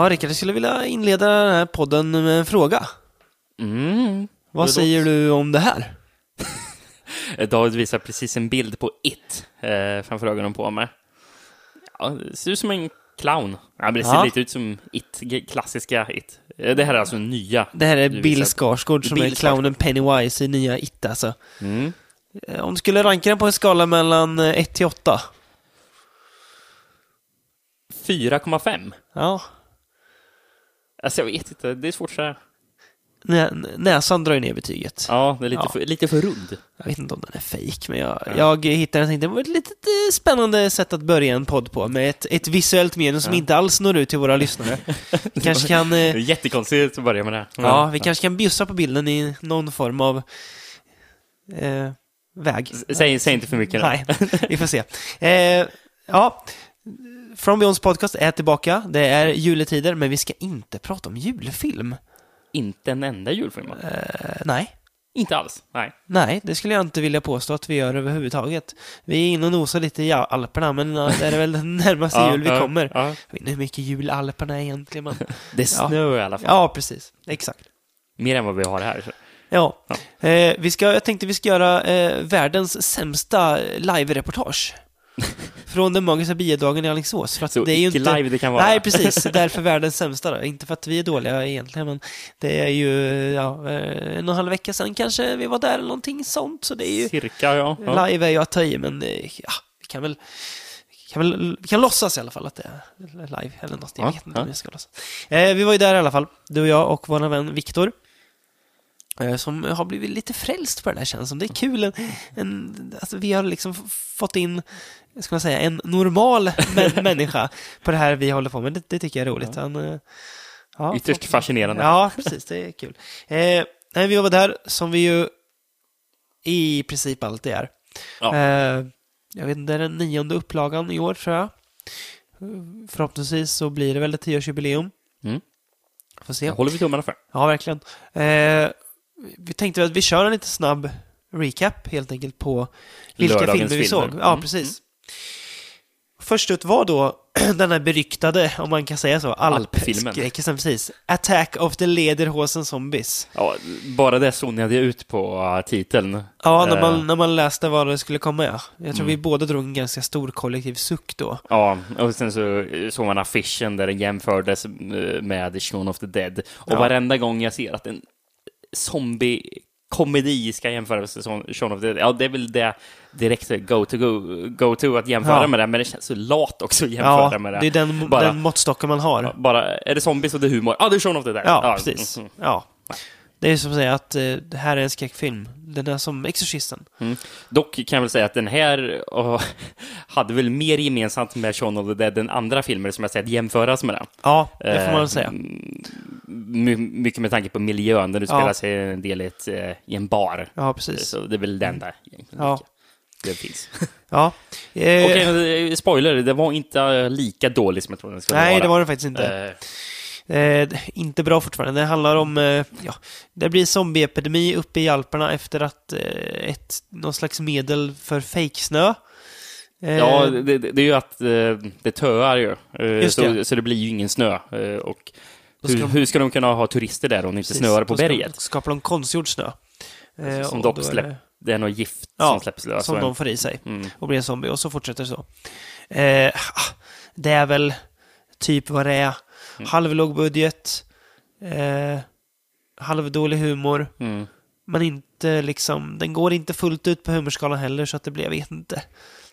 Ja, Rickard, jag skulle vilja inleda den här podden med en fråga. Mm. Vad säger du om det här? David visar precis en bild på It eh, framför ögonen på mig. Ja, det ser ut som en clown. Ja, det ser Ja. lite ut som It, klassiska It. Eh, Det här är alltså nya. Det här är Bill. Skarsgård som Bill är clownen Pennywise i nya It alltså. Mm. Eh, Om du skulle ranka den på en skala mellan 1 till 8? 4,5. Ja, Alltså jag vet inte, det är svårt att säga. nä näsan drar ju ner betyget. Ja, det är lite, Ja. för, lite för rund. Jag vet inte om den är fake, men jag, jag hittade den och tänkte det var ett litet eh, spännande sätt att börja en podd på, med ett, ett visuellt medium som inte alls når ut till våra lyssnare. Vi kanske kan... Det är Eh, jättekonstigt att börja med det. Men, ja, vi kanske kan bjussa på bilden i någon form av eh, väg. Säg, säg inte för mycket. nu. Nej, vi får se. Eh, ja, From Beyonds podcast är tillbaka. Det är juletider, men vi ska inte prata om julfilm. Inte en enda julfilm. Eh, nej. Inte alls. Nej. Nej, det skulle jag inte vilja påstå att vi gör överhuvudtaget. Vi är inne och nosar lite i Alperna, men ja, det är väl den närmaste Ja, jul vi ja, kommer. ja. Jag vet inte hur mycket jul Alperna är egentligen, men... Det snöar i alla fall. Ja, precis. Exakt. Mer än vad vi har här. så. Ja. Eh, vi ska, jag tänkte vi ska göra eh, världens sämsta live-reportage. Från den magiska biodagen i Alingsås. För att Så det är ju inte... live det kan vara. Nej, precis. Därför världens sämsta då. Inte för att vi är dåliga egentligen, men det är ju ja, eh, en och en halv vecka sedan kanske vi var där eller någonting sånt. Så det är ju... Cirka, ja. ja. Live är ju att ta i, men eh, ja, vi kan väl... Kan väl, vi kan låtsas i alla fall att det är live eller något. Jag Ja, vet inte ja. om jag ska låtsas. Eh, vi var ju där i alla fall, du och jag och vår vän Viktor. Eh, som har blivit lite frälst på det där känns som. Det är kul. En, en, alltså, vi har liksom fått in, ska man säga, en normal mä- människa på det här vi håller på med. Det, det tycker jag är roligt. Han, eh, ja, Ytterst fascinerande. Ja, precis. Det är kul. Eh, nej, vi var där, som vi ju i princip alltid är. Ja. Eh, jag vet inte, det är den nionde upplagan i år, tror jag. Förhoppningsvis så blir det väl ett tioårsjubileum. Mm. Får se. Det håller vi tummarna för. Ja, verkligen. Eh, vi tänkte att vi kör en lite snabb recap helt enkelt på vilka Lördagens filmer vi filmer. såg. Ja, Mm. precis. Först ut var då den här beryktade, om man kan säga så, alpskräckisen, precis. Attack of the Lederhosen Zombies. Ja, bara det zonade jag ut på uh, titeln. Ja, när Eh, man, när man läste vad det skulle komma, ja. Jag tror Mm. vi båda drog en ganska stor kollektiv suck då. Ja, och sen så såg man affischen där den jämfördes eh, med Shaun of the Dead. Och Ja. varenda gång jag ser att en zombie-komedi ska jämföras med Shaun of the Dead, ja, det är väl det direkt go to, go, go to att jämföra Ja. med det, men det känns så lat också att jämföra Ja, med det. det är den, Bara- den måttstocken man har. Bara, är det zombies och det är humor? Ja, det är Shaun of the Dead. Ja, precis. mm, Ja. Det är som att säga att eh, det här är en skräckfilm. Den är som Exorcisten. Mm. Dock kan jag väl säga att den här åh, hade väl mer gemensamt med Shaun of the Dead än andra filmer som jag sett jämföras med den. Ja, det får man väl Eh, säga. My, mycket med tanke på miljön, där du Ja. spelar sig en del i, ett, eh, i en bar. Ja, precis. Så det är väl den där egentligen. Ja. Det finns. Ja. Eh, Okej, eh, spoiler, det var inte lika dålig som jag trodde den skulle nej, vara. det var det faktiskt inte. Eh, Eh, inte bra fortfarande. Det handlar om, eh, ja, det blir zombieepidemi uppe i Alperna efter att eh, ett, någon slags medel för fejksnö. Eh, ja, det, det är ju att eh, det töar ju. Eh, Just så, det. så det blir ju ingen snö. Eh, och Då ska hur, de- hur ska de kunna ha turister där om det inte snöar på Då ska de berget? konstgjord snö. Eh, Som dock då är släpp, det- är något gift Ja, som släpps lös. Som de får i sig. Mm. och blir en zombie och så fortsätter det så. Eh, ah, det är väl typ vad det är. Mm. Halvlåg budget, eh, halvdålig humor, Mm. men inte liksom, den går inte fullt ut på humorskalan heller så att det blir, jag vet inte.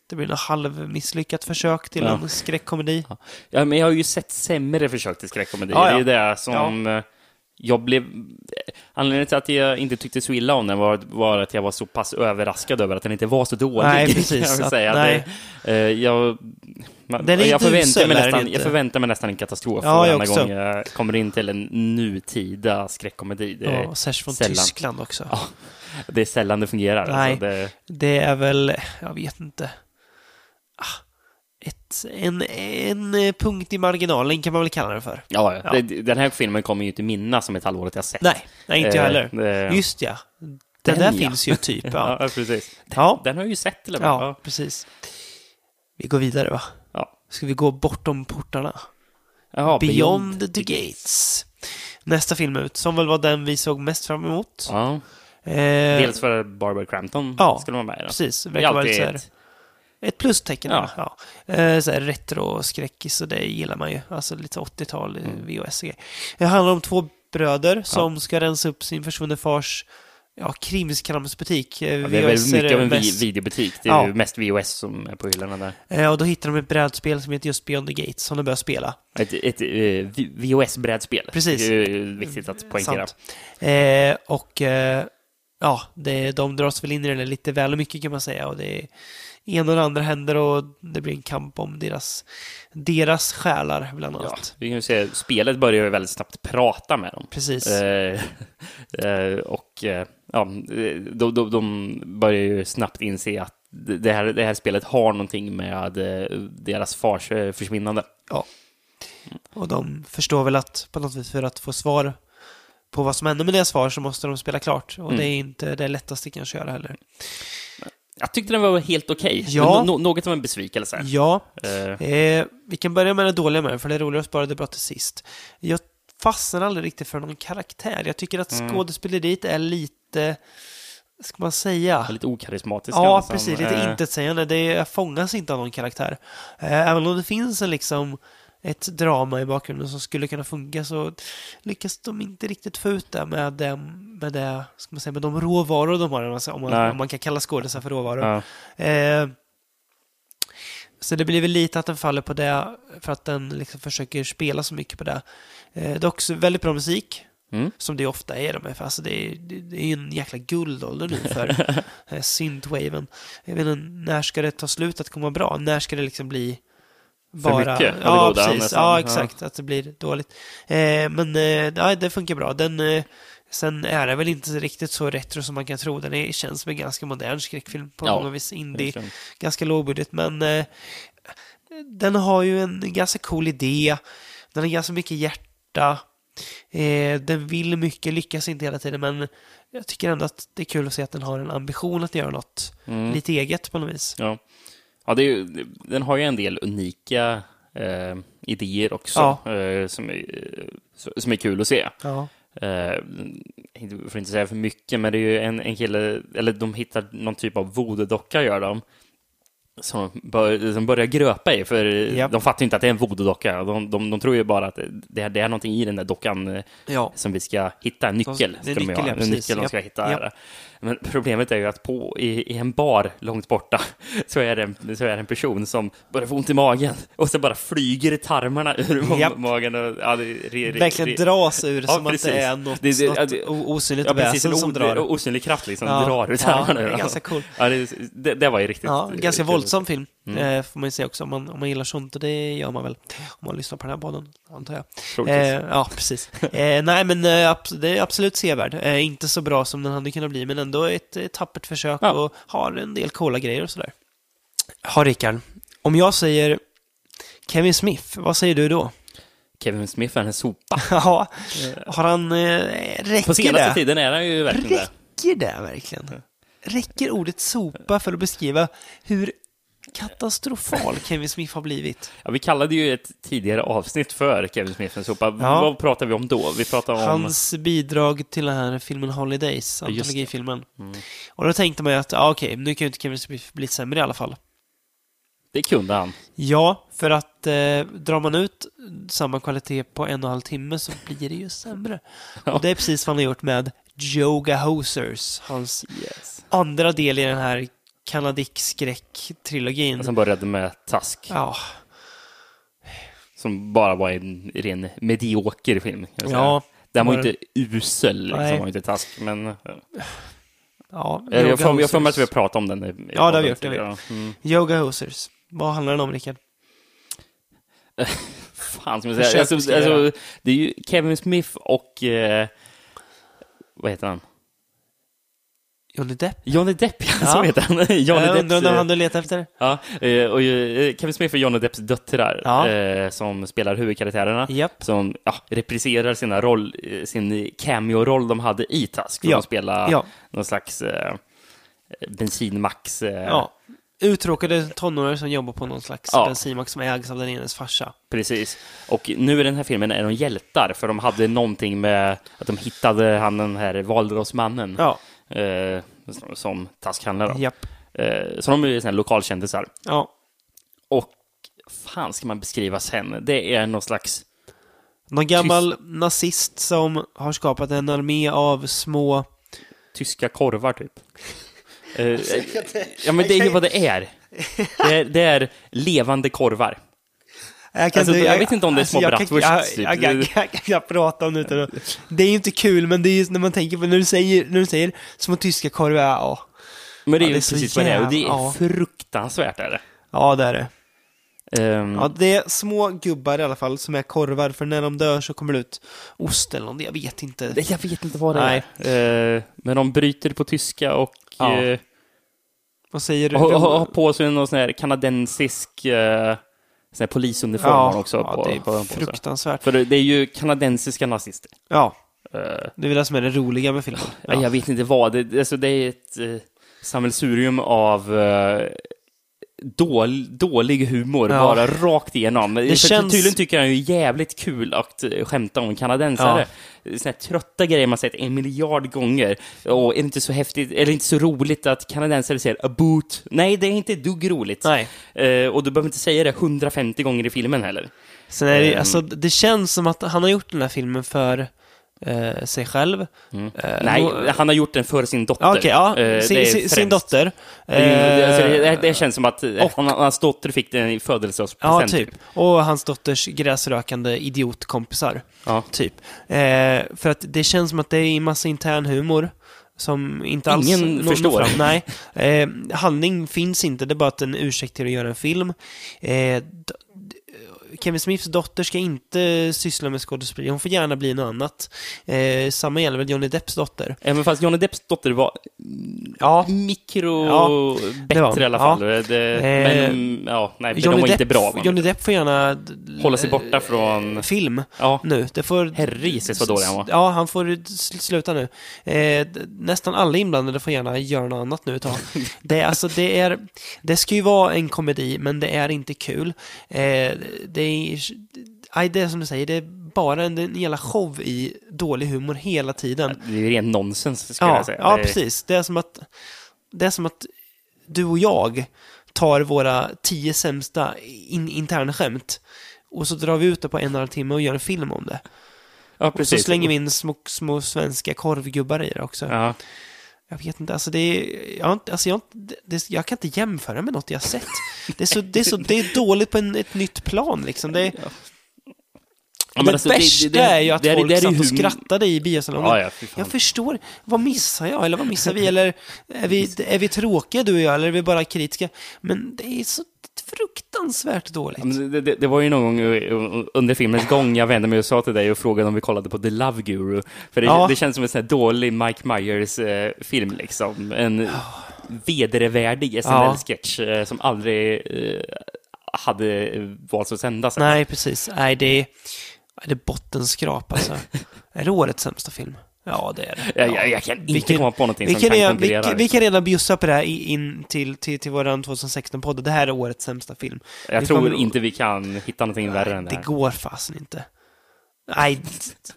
Det blir något halvmisslyckat försök till Ja. en skräckkomedi. Ja, men jag har ju sett sämre försök till skräckkomedi. Ja. Det är det som eh, jag blev... Anledningen till att jag inte tyckte så illa om den var, var att jag var så pass överraskad över att den inte var så dålig. Nej, precis. jag väl Att- säga. nej. Det, eh, jag, man, jag, förväntar usel, mig nästan, jag förväntar mig nästan en katastrof Ja, varenda gång jag kommer in till en nutida skräckkomedi. Det, Ja, särskilt från sällan. Tyskland också. Ja, det är sällan det fungerar. Nej. Alltså, det, Det är väl, jag vet inte. Ah, en, en eh, punkt i marginalen kan man väl kalla det för. Ja, Ja. Det, den här filmen kommer ju inte minnas som ett halvår att jag sett. Nej, nej inte jag Eh, heller. det- Just ja. Den, Den, där ja. finns ju typ. Ja, Ja, precis. ja. Den har jag ju sett till och med. ja precis. Vi går vidare va? Ja. Ska vi gå bortom portarna? Jaha, Beyond, the Gates. Nästa film ut, som väl var den vi såg mest fram emot. Ja. Eh, Dels för Barbara Crampton Ja, skulle vara med i den. Precis, det Det är alltid ett... ett plustecken. Ja. Ja. Ja. Eh, så här retro-skräckis och det gillar man ju. Alltså lite 80-tal Mm. VHS grejer. Det handlar om två bröder som ska rensa upp sin försvunne fars ja, krimskramsbutik. Eh, Ja, det är väl VHS är mycket av en mest. videobutik. Det är Ja. mest VOS som är på hyllorna där. Eh, och då hittar de ett brädspel som heter just Beyond the Gates som de börjar spela. Ett, ett eh, VOS-brädspel. Precis. Det är viktigt att poängtera. Eh, och ja, det, de dras väl in i det lite väl mycket kan man säga. Och det är en och det andra händer och det blir en kamp om deras, deras själar bland Ja, annat. vi kan ju säga, spelet börjar ju väldigt snabbt prata med dem. Precis. Eh, eh, och eh, ja, de, de, de börjar ju snabbt inse att det här, det här spelet har någonting med eh, deras fars eh, försvinnande. Ja. Och de förstår väl att på något vis för att få svar på vad som hände med deras far så måste de spela klart. Och Mm. det är inte det lättaste kan göra heller. Jag tyckte den var helt okej. Ja. men no, något av en besvikelse. Ja, Eh, eh, vi kan börja med det dåliga med det, för det är roligare att spara det bra till sist. Jag fastnar aldrig riktigt för någon karaktär. Jag tycker att Mm. skådespeleriet är lite, ska man säga? lite okarismatisk. Ja, nästan. precis. Lite Eh, intetsägande. Det fångas inte av någon karaktär. Eh, Även om det finns en liksom ett drama i bakgrunden som skulle kunna funka så lyckas de inte riktigt få ut det med, det, med, det, ska man säga, med de råvaror de har, om man, om Nej. man, om man kan kalla skådisar för råvaror. Ja. Eh, så det blir väl lite att den faller på det för att den liksom försöker spela så mycket på det. Eh, det är också väldigt bra musik. Mm. Som det ofta är de för alltså det är, det är ju en jäkla guldålder nu för eh, synthwaven. Jag vet inte, när ska det ta slut att komma bra? När ska det liksom bli bara... mycket av det ja, precis. nästan. Ja, exakt. Att det blir dåligt. Eh, men eh, ja, det funkar bra. Den, eh, sen är det väl inte riktigt så retro som man kan tro. Den är, känns som en ganska modern skräckfilm på Ja, många vis. Indie ganska lågbudget, men eh, den har ju en ganska cool idé. Den har ganska mycket hjärta. Eh, den vill mycket, lyckas inte hela tiden, men jag tycker ändå att det är kul att se att den har en ambition att göra något Mm. lite eget på något vis. Ja, ja det är den har ju en del unika eh, idéer också Ja. eh, som, är, som är kul att se. Ja. Eh, jag får inte säga för mycket, men det är ju en, en kille, eller de hittar någon typ av voodoo-docka gör de. Som, bör, som börjar gröpa i, för Japp. de fattar ju inte att det är en voodoo-docka. De, de, de tror ju bara att det, är- det är någonting i den där dockan eh, Ja. som vi ska hitta. En nyckel. ska ja, en nyckel de ska hitta. Här. Men problemet är ju att på, i, i en bar långt borta så är, det en, så är det en person som börjar få ont i magen och så bara flyger tarmarna ur Japp. magen. Och, ja, re, re, Verkligen dras ur Ja, som att precis. det är något, Det- det- ja, något osynligt Ja, väsen som drar. osynlig kraft liksom Ja. drar ur Ja, tarmarna. det är ganska cool. Ja, det, det, var ju riktigt... Ja, ganska kul. Våldsam film, Mm. eh, får man ju säga också, om man, om man gillar sånt, och det gör man väl om man lyssnar på den här podden, antar jag. Troligtvis. Eh, ja, precis. Eh, nej, men eh, det är absolut sevärd. Eh, inte så bra som den hade kunnat bli, men ändå ett, ett tappert försök Ja. och har en del coola grejer och sådär. Ja, Rickard. Om jag säger Kevin Smith, vad säger du då? Kevin Smith är en sopa. Ja, har han... Eh, räcker På senaste det? tiden är han ju verkligen det. Räcker det verkligen? Räcker ordet sopa för att beskriva hur katastrofal Kevin Smith har blivit? Ja, vi kallade ju ett tidigare avsnitt för Kevin Smith en sopa. Ja. Vad pratade vi om då? Vi pratade om... Hans bidrag till den här filmen Holidays, Ja, antologifilmen. Och då tänkte man ju att, ja okej, nu kan ju inte Kevin Smith bli sämre i alla fall. Det kunde han. Ja, för att eh, drar man ut samma kvalitet på en och en halv timme så blir det ju sämre. Och det är precis vad han har gjort med Yoga Hosers, hans Yes. andra del i den här kanadick-skräck-trilogin. Som började med Task, Ja, som bara var en ren medioker film. säga. ja, Den var var ju inte usel, liksom, Nej. var inte Task, men... ja. ja. Jag, jag, får, jag får med att vi har pratat om den. i- i Ja, det har vi gjort, det tidigare. Mm. Yoga Hosers. Vad handlar den om, Rickard? Fan, som jag säger. Alltså, alltså, det är ju Kevin Smith och... Eh, vad heter han? Johnny Depp? Johnny Depp, ja. Så heter han. Johnny jag undrar om eh, han du letar efter? Ja, eh, och eh, Kevin Smith är Johnny Depps döttrar Ja. som spelar huvudkaraktärerna. Japp. Som ja, repriserar sina roll, sin cameo-roll de hade i Task. För Ja. de spelar Ja. någon slags eh, bensinmax. Eh, Ja. Uttråkade tonåringar som jobbar på någon slags Ja. bensinmack som ägs av den enes farsa. Precis. Och nu i den här filmen är de hjältar, för de hade någonting med att de hittade han den här valrossmannen Ja, eh, som Task handlar om. japp. Eh, så de är ju såna här lokalkändisar. Ja. Och fan ska man beskriva sen? Det är någon slags Någon gammal nazist som har skapat en armé av små... tyska korvar typ. Eh, ja men det är ju vad det är. Det är, det är levande korvar. Jag, kan Alltså, inte- jag vet inte om det är små jag kan- bratwursts, Jag, typ. jag, jag, jag, jag, jag pratar om det utan att... Det är ju inte kul, men det är just när man tänker på när du säger, när du säger små tyska korvar, ja. Men det är Ja, ju så precis vad det är och det är ja. fruktansvärt är det. Ja, det är det. Ehm, Ja, det är små gubbar i alla fall som är korvar, för när de dör så kommer det ut ost eller något, jag vet inte. jag vet inte vad det Nej. är. Eh, men de bryter på tyska och Ja. eh, Vad säger du? har, på sig någon sån här kanadensisk sån här polisuniform har de också. ja, på, det är på sig. fruktansvärt. För det, är ju kanadensiska nazister. Ja, Eh, det är väl det som är det roliga med filmen. Ja. Jag vet inte vad. Det, alltså, det är ett eh, sammelsurium av eh, dål, dålig humor, Ja. bara rakt igenom. Det känns- Tydligen tycker han ju jävligt kul att eh, skämta om kanadensare. Såna här trötta grejer man sett en miljard gånger. Och är det inte så häftigt, eller inte så roligt att kanadensare säger a boot? Nej, det är inte dugg roligt. Nej. Eh, och du behöver inte säga det 150 gånger i filmen heller. Sen är det, Ehm. alltså, det känns som att han har gjort den här filmen för eh, sig själv. Eh, Nej, nå- han har gjort den för sin dotter. Okej, ja. Eh, sin, sin, sin dotter. Det, Eh, alltså, det, det känns som att eh, och- hon, hans dotter fick den i Ja, födelsedagspresent. typ. Och hans dotters gräsrökande idiotkompisar. Ja. Typ. Eh, för att det känns som att det är en massa intern humor. Som inte alls Ingen förstår. Fram. Nej. Eh, handling finns inte, det är bara att en ursäkt till att göra en film. Eh, Kevin Smiths dotter ska inte syssla med skådespeleri, hon får gärna bli något annat. Eh, samma gäller väl Johnny Depps dotter. Även fast Johnny Depps dotter var Ja, mikro Ja, bättre var i alla fall. Det, Eh, men ja, nej, de var inte bra. Johnny Depp får gärna d- Hålla sig borta från... film Ja, nu. Det får... herregisses vad dålig han var. Ja, han får sl- sluta nu. Eh, nästan alla inblandade får gärna göra något annat nu ett tag. Det, alltså, det, är, det ska ju vara en komedi, men det är inte kul. Eh, det, är, aj, det är som du säger, det är bara en, en jävla show i dålig humor hela tiden. Det är ju ren nonsens, skulle Ja, jag säga. ja precis. Det är, som att, det är som att du och jag tar våra tio sämsta in, interna skämt och så drar vi ut det på en och en halv timme och gör en film om det. Ja, Och så precis. slänger vi in små, små svenska korvgubbar i det också. Ja. Jag vet inte, alltså det är, jag, alltså jag, det, jag kan inte jämföra med något jag har sett. Det är, så, det är, så, det är dåligt på en, ett nytt plan liksom. Det, är, Ja, det alltså, det- värsta det- är ju att det folk det satt och skrattade i biosalongen. Ja, ja, fan. Jag förstår. Vad missar jag? Eller vad missar vi? Eller är vi, är vi tråkiga du och jag? Eller är vi bara kritiska? Men det är så fruktansvärt dåligt. Men Det, det, det var ju någon gång eh, under filmens gång jag vände mig och sa till dig och frågade om vi kollade på The Love Guru. För det, Ja. det känns som en sån här dålig Mike Myers-film liksom. En vedervärdig SNL-sketch eh, som aldrig eh, hade valts att sändas. Nej, precis. Nej, det är, det är bottenskrap alltså. är det årets sämsta film? Ja, det är det. Ja. jag, jag kan inte Vi kan- komma på någonting Vi som kan, kan redan, vi, konkurrera. kan- vi kan redan bjussa på det här in till, till, till våran 2016-podd. Det här är årets sämsta film. jag vi tror kommer- inte vi kan hitta någonting värre än det Det här. går fasen inte. Nej,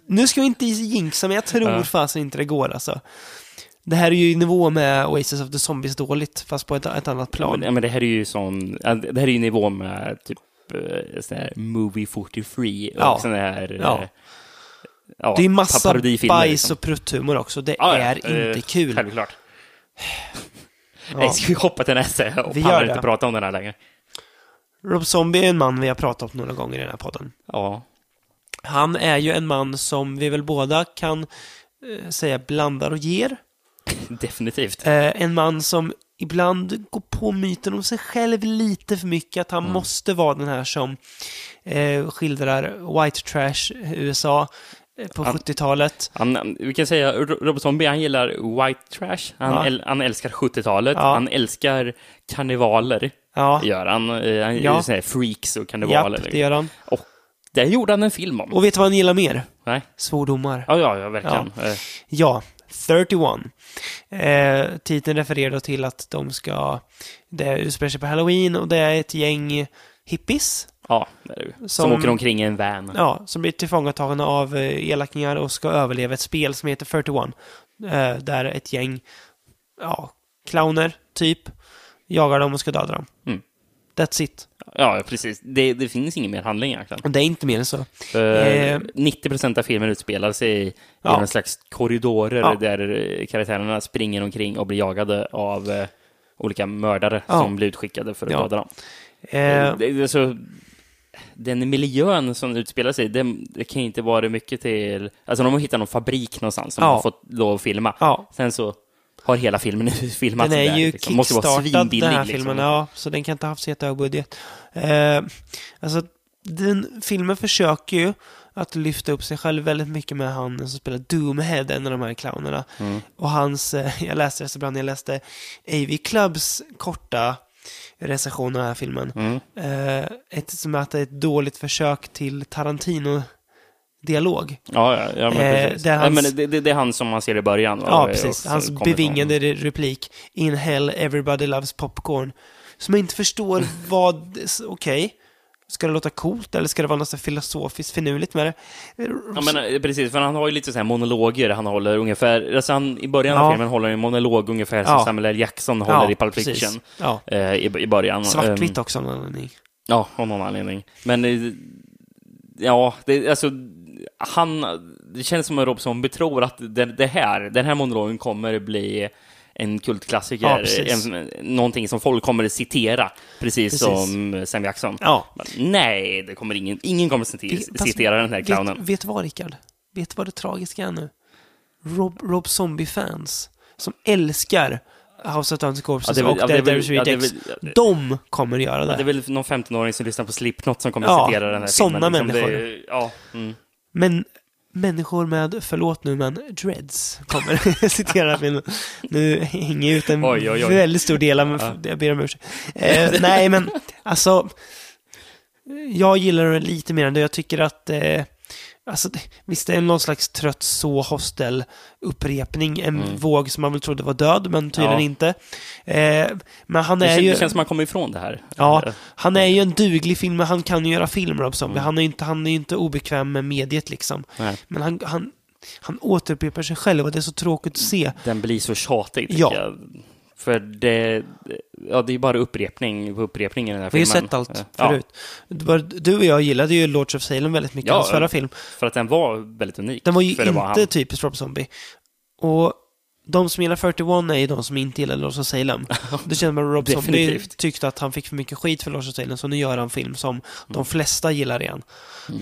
nu ska vi inte jinxa, men jag tror Ja. fasen inte det går alltså. Det här är ju i nivå med Oasis of the Zombies dåligt, fast på ett, ett annat plan. Men, ja, men det här är ju sån, ja, det här är ju nivå med typ eh, sån här Movie 43 och Ja. sån här Ja. Eh, ja, det är massa bajs liksom. och prutthumor också. Det Ja, är eh, inte kul. Självklart. Ja. Nej, ska vi hoppa till nästa? Och Vi gör inte prata om den här längre. Rob Zombie är en man vi har pratat om några gånger i den här podden. Ja. Han är ju en man som vi väl båda kan eh, säga blandar och ger. Definitivt. Eh, en man som ibland går på myten om sig själv lite för mycket, att han måste vara den här som eh, skildrar white trash USA eh, på Han- 70-talet. Han, vi kan säga Ro- Rob Zombie, han gillar white trash. Han, Ja. äl, han älskar 70-talet. Ja. Han älskar karnevaler, Ja, gör han. Eh, Han Ja. ja. såna här freaks och karnevaler. japp, det gör han. Och det gjorde han en film om. Och vet du vad han gillar mer? Nej. Svordomar. Ja, ja, ja verkligen. Eh, Ja, 31. Eh, titeln refererar då till att de ska... Det utspelar sig på Halloween och det är ett gäng hippies Ja, det är det. Som, Som- åker omkring i en van. ja, som blir tillfångatagna av eh, elakingar och ska överleva ett spel som heter 31. Eh, där ett gäng ja, clowner, typ, jagar dem och ska döda dem. Mm. That's it. Ja, precis. Det, det finns ingen mer handling egentligen. Och det är inte mer än så. Eh, Eh, 90% av filmen utspelar sig i Ja. någon slags korridorer Ja. där eh, karaktärerna springer omkring och blir jagade av eh, olika mördare Ja. som blir utskickade för att Ja. döda dem. Eh, Det, det är så, den miljön som utspelar sig, det, det kan ju inte vara mycket till... Alltså de har hittat någon fabrik någonstans som Ja. har fått lov att filma. ja, Sen så har hela filmen filmats den är där. ju liksom. Måste vara svinbillig. den här liksom. filmen, ja, så den kan inte ha haft så jättehög budget. Eh, alltså, den filmen försöker ju att lyfta upp sig själv väldigt mycket med han som spelar Doomhead, en av de här clownerna. Mm. Och hans, eh, jag läste det ibland, jag läste AV Clubs korta recension av den här filmen. Mm. Eh, ett, som att det är ett dåligt försök till Tarantino-dialog. Ja, ja, ja, men Eh, precis. det är Ja, hans- men det, det, det är han som man ser i början. Ja, och- precis. Hans bevingade re- replik In hell everybody loves popcorn. Som jag inte förstår vad... Okej. Ska det låta coolt eller ska det vara något så filosofiskt finurligt med det? Ja, men eh, precis, för han har ju lite så här monologer han håller ungefär, alltså han, i början av Ja. filmen håller han en monolog ungefär som Ja. Samuel L. Jackson håller i Pulp. Fiction Ja. eh, i, i början. Svartvitt Ehm, också av någon anledning. Ja, av någon anledning. Men, eh, ja, det, alltså, han, det känns som att Rob Zombie tror att det, det här, den här monologen kommer bli en kultklassiker, Ja, en, någonting som folk kommer att citera, precis, Precis. som Sam Jackson. Ja. Nej, det kommer ingen, ingen kommer att citera, citera den här clownen. Vet, vet du vad, Rickard? Vet du vad det tragiska är nu? Rob, Rob Zombie-fans som älskar House of Thousand Corpses Ja, väl- och ja, Devils Rejects. De kommer göra det. Ja, det är väl någon 15-åring som lyssnar på Slipknot som kommer Ja, att citera den här såna filmen. liksom. människor. Det, ja, mm. Men människor med, förlåt nu, men dreads kommer citera min... Nu hänger jag ut en Oj, oj, oj. väldigt stor del av... Jag ber om ursäkt. Eh, nej, men alltså... Jag gillar det lite mer än det. Jag tycker att... Eh, alltså, visst, det är någon slags trött så hostel upprepning. En våg som man väl trodde var död, men tydligen Mm. Ja. inte. Eh, men han det, är kän- ju... det känns som man kommer ifrån det här. Ja, Eh, han är ju en duglig film, men han kan ju göra film, Rob Zombie. Mm. Han är ju inte, han är ju inte obekväm med mediet liksom. nej. Men han, han, han återupprepar sig själv och det är så tråkigt att se. Den blir så tjatig, tycker Ja. jag. För det, ja, det är bara upprepning på upprepning i den här Vi har filmen. sett allt förut. Du och jag gillade ju Lords of Salem väldigt mycket, Ja, hans förra film. för att den var väldigt unik. Den var ju var inte typiskt Rob Zombie. Och de som gillar 41 är ju de som inte gillar of Salem. Det känns som att Rob Zombie tyckte att han fick för mycket skit för of Salem, så nu gör han film som de flesta gillar igen.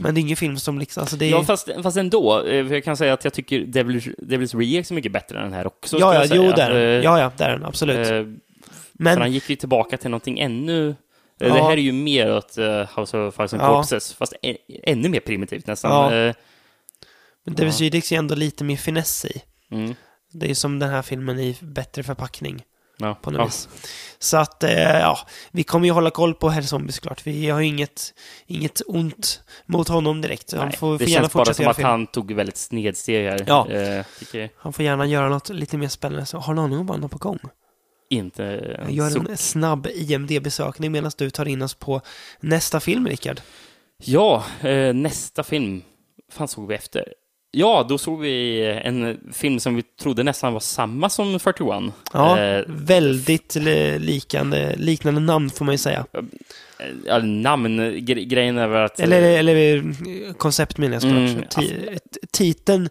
Men det är ingen film som liksom, alltså det är... Mm. Ja, fast, fast ändå. eh, för Jag kan säga att jag tycker Devil, Devil's Rejects är mycket bättre än den här också. ja, ja, jo, där. Eh, Ja, ja, där är den, absolut. För Men, han gick ju tillbaka till någonting ännu... Ja. Det här är ju mer åt uh, House of Fires and Ja. Corpses, fast ä- ännu mer primitivt nästan. Ja. Men Davis Rydix är ändå lite mer finess i. mm, Det är som den här filmen i bättre förpackning. ja, på något ja. vis. Så att, eh, ja, vi kommer ju hålla koll på Herr Zombie såklart. Vi har ju inget, inget ont mot honom direkt. Han Nej, får, får det gärna känns bara som att film. han tog väldigt snedsteg här. Ja. Eh, Han får gärna göra något lite mer spännande. Så har du någon aning om vad han har på gång? inte en gör suck. en snabb IMD-besökning medan du tar in oss på nästa film, Rickard. Ja, eh, nästa film. fan såg vi efter? Ja, då såg vi en film som vi trodde nästan var samma som 41. Ja, Eh, väldigt li- likande, liknande namn får man ju säga. ja, namn, gre- grejen är väl att... Eller, eller eh, koncept menar jag såklart. Mm, ett- Titeln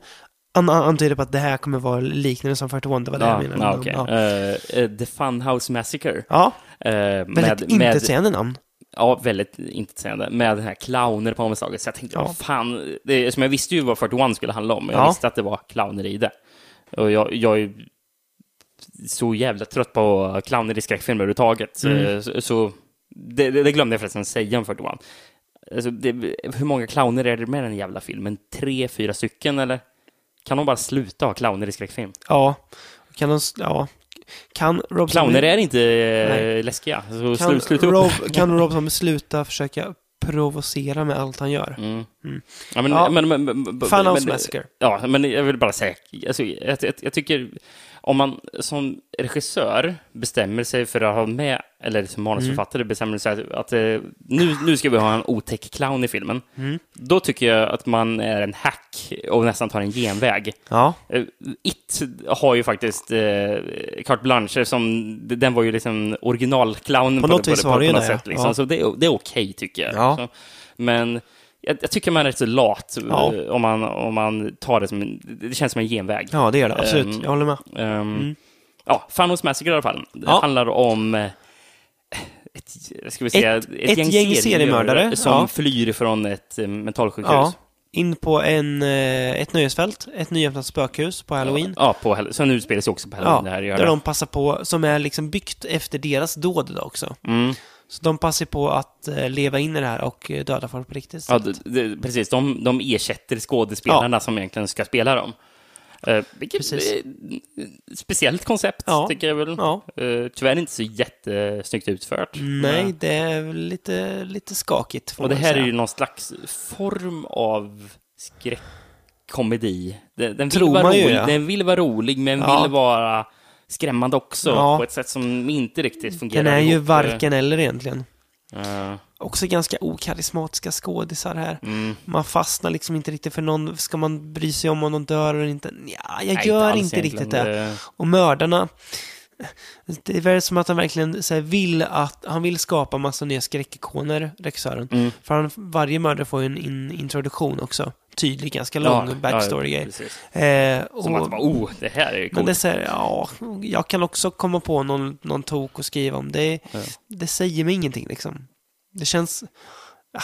an- antyder på att det här kommer vara liknande som 41, det var det ja, jag menade. ja, okej. Ja. Eh, eh, The Funhouse Massacre. ja, Eh, väldigt intetsägande namn. Ja, väldigt intetsägande. Med den här clowner på omslaget. Så jag tänkte, Ja. fan. Det, som jag visste ju vad 41 skulle handla om. Jag Ja. visste att det var clowner i det. Och jag, jag är så jävla trött på clowner i skräckfilmer överhuvudtaget. Mm. så, så det, det, det glömde jag förresten säga om 41. Alltså, det, hur många clowner är det med den jävla filmen? Tre, fyra stycken eller? Kan de bara sluta ha clowner i skräckfilm? Ja. Kan de... Ja. Kan Rob Clowner är inte eh, Nej. läskiga, så kan, slu, sluta upp. Rob, kan Rob Zombie sluta försöka provocera med allt han gör? Mm. Mm. Ja, men, Ja. men, men, men, Funhouse Massacre. Ja, men jag vill bara säga, alltså, jag, jag, jag tycker om man som regissör bestämmer sig för att ha med, eller som manusförfattare Mm. bestämmer sig att, att eh, nu, nu ska vi ha en otäck clown i filmen, Mm. då tycker jag att man är en hack och nästan tar en genväg. Ja. Eh, It har ju faktiskt eh, carte blanche, som, den var ju liksom originalclownen På på, något på, på, på, något det, sätt. Liksom. ja. Så det, är- det är okej, tycker jag. Ja. Så, men jag, jag tycker man är rätt så lat Ja. eh, om, man, om man tar det som en, det känns som en genväg. ja, det gör det. Absolut. Ehm, Jag håller med. Ehm, Ja, Funhouse Massacre i alla fall. Det Ja. handlar om eh, ett, ska vi säga, Ett- ett gäng seriemördare, som ja. flyr från ett eh, mentalsjukhus. Ja. In på en, eh, ett nöjesfält, ett nyöppnat spökhus på halloween. Ja, på Sen utspelar sig också på Halloween. det här gör där det. de passar på, som är liksom byggt efter deras dåd då också. Mm. Så de passar på att eh, leva in i det här och eh, döda folk på riktigt. Ja, det, precis. De, de ersätter skådespelarna som egentligen ska spela dem. Uh, vilket Precis. ett speciellt koncept, Ja. tycker jag väl. Ja. Eh, tyvärr inte så jättesnyggt utfört. Nej, det är lite, lite skakigt. Och det här säga. är ju någon slags form av skräckkomedi. Den, den, vill vara ju, rolig, ja. den vill vara rolig, men Ja. vill vara skrämmande också, Ja. på ett sätt som inte riktigt fungerar. Den är ju ihop. varken eller egentligen. Eh, Också ganska okarismatiska skådisar här. mm. Man fastnar liksom inte riktigt för någon. Ska man bry sig om om de dör eller inte? Ja, jag Nej, gör alls inte riktigt det. Eh, Och mördarna, det är väl som att han verkligen så här, vill att, han vill skapa massa nya skräckikoner, regissören. Mm. För han, varje mördare får ju en in, introduktion också. Tydlig, ganska lång ja, backstory-grej. precis. eh, Som och- att bara, oh, det här är men coolt. det säger, ja, jag kan också komma på någon, någon tok och skriva om. Det, Ja. det säger mig ingenting liksom. Det känns, ja,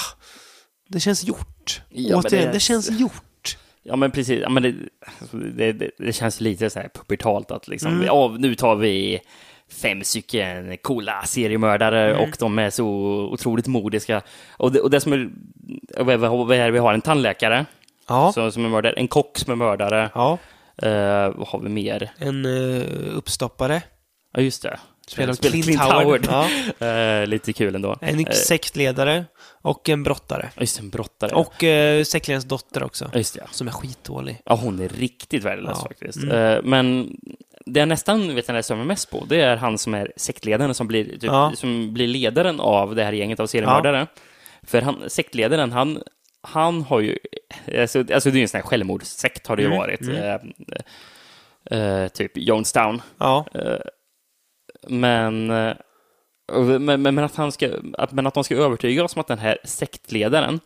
det känns gjort. Ja, men Återigen, det- det, känns gjort. Ja, men precis. Ja, men det, alltså, det, det, det känns lite så här pubertalt att liksom, Mm. ja, nu tar vi fem stycken coola seriemördare Mm. och de är så otroligt modiska. Och det, och det som är, vi har? En tandläkare Ja, som, som är mördare, en kock som är mördare. ja. Eh, vad har vi mer? En uh, uppstoppare. Ja, just det. Spelar Clint, Howard. Ja. Eh, lite kul ändå. En Eh, sektledare och en brottare. just en brottare. Och uh, sektledarens dotter också. Just det. Som är skitdålig. Ja, hon är riktigt värdelös Ja. faktiskt. Mm. Eh, men det jag nästan vet jag mig mest på, det är han som är sektledaren som blir, typ, Ja. som blir ledaren av det här gänget av seriemördare. För han, sektledaren, han, han har ju... Alltså, alltså det är ju en sån här självmordssekt har det ju Mm, varit. mm. Eh, eh, typ Jonestown. Ja, Eh, men, eh, men, men, att han ska, att, men att de ska övertyga oss om att den här sektledaren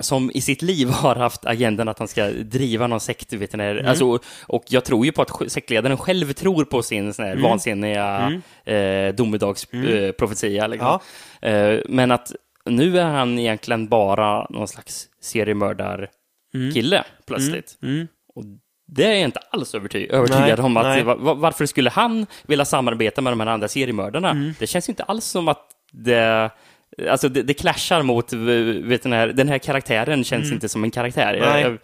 som i sitt liv har haft agendan att han ska driva någon sekt, vet ni, Mm. alltså, och jag tror ju på att sektledaren själv tror på sin sån här Mm. vansinniga eh, domedagsprofetia. Eh, profetia, liksom. Ja. eh, men att nu är han egentligen bara någon slags seriemördarkille plötsligt. mm. Och det är jag inte alls överty- övertygad Nej, om. Att, varför skulle han vilja samarbeta med de här andra seriemördarna? Mm. Det känns inte alls som att det... Alltså det, det clashar mot, vet den, här, den här karaktären känns inte som en karaktär. Jag- Mm. Jag-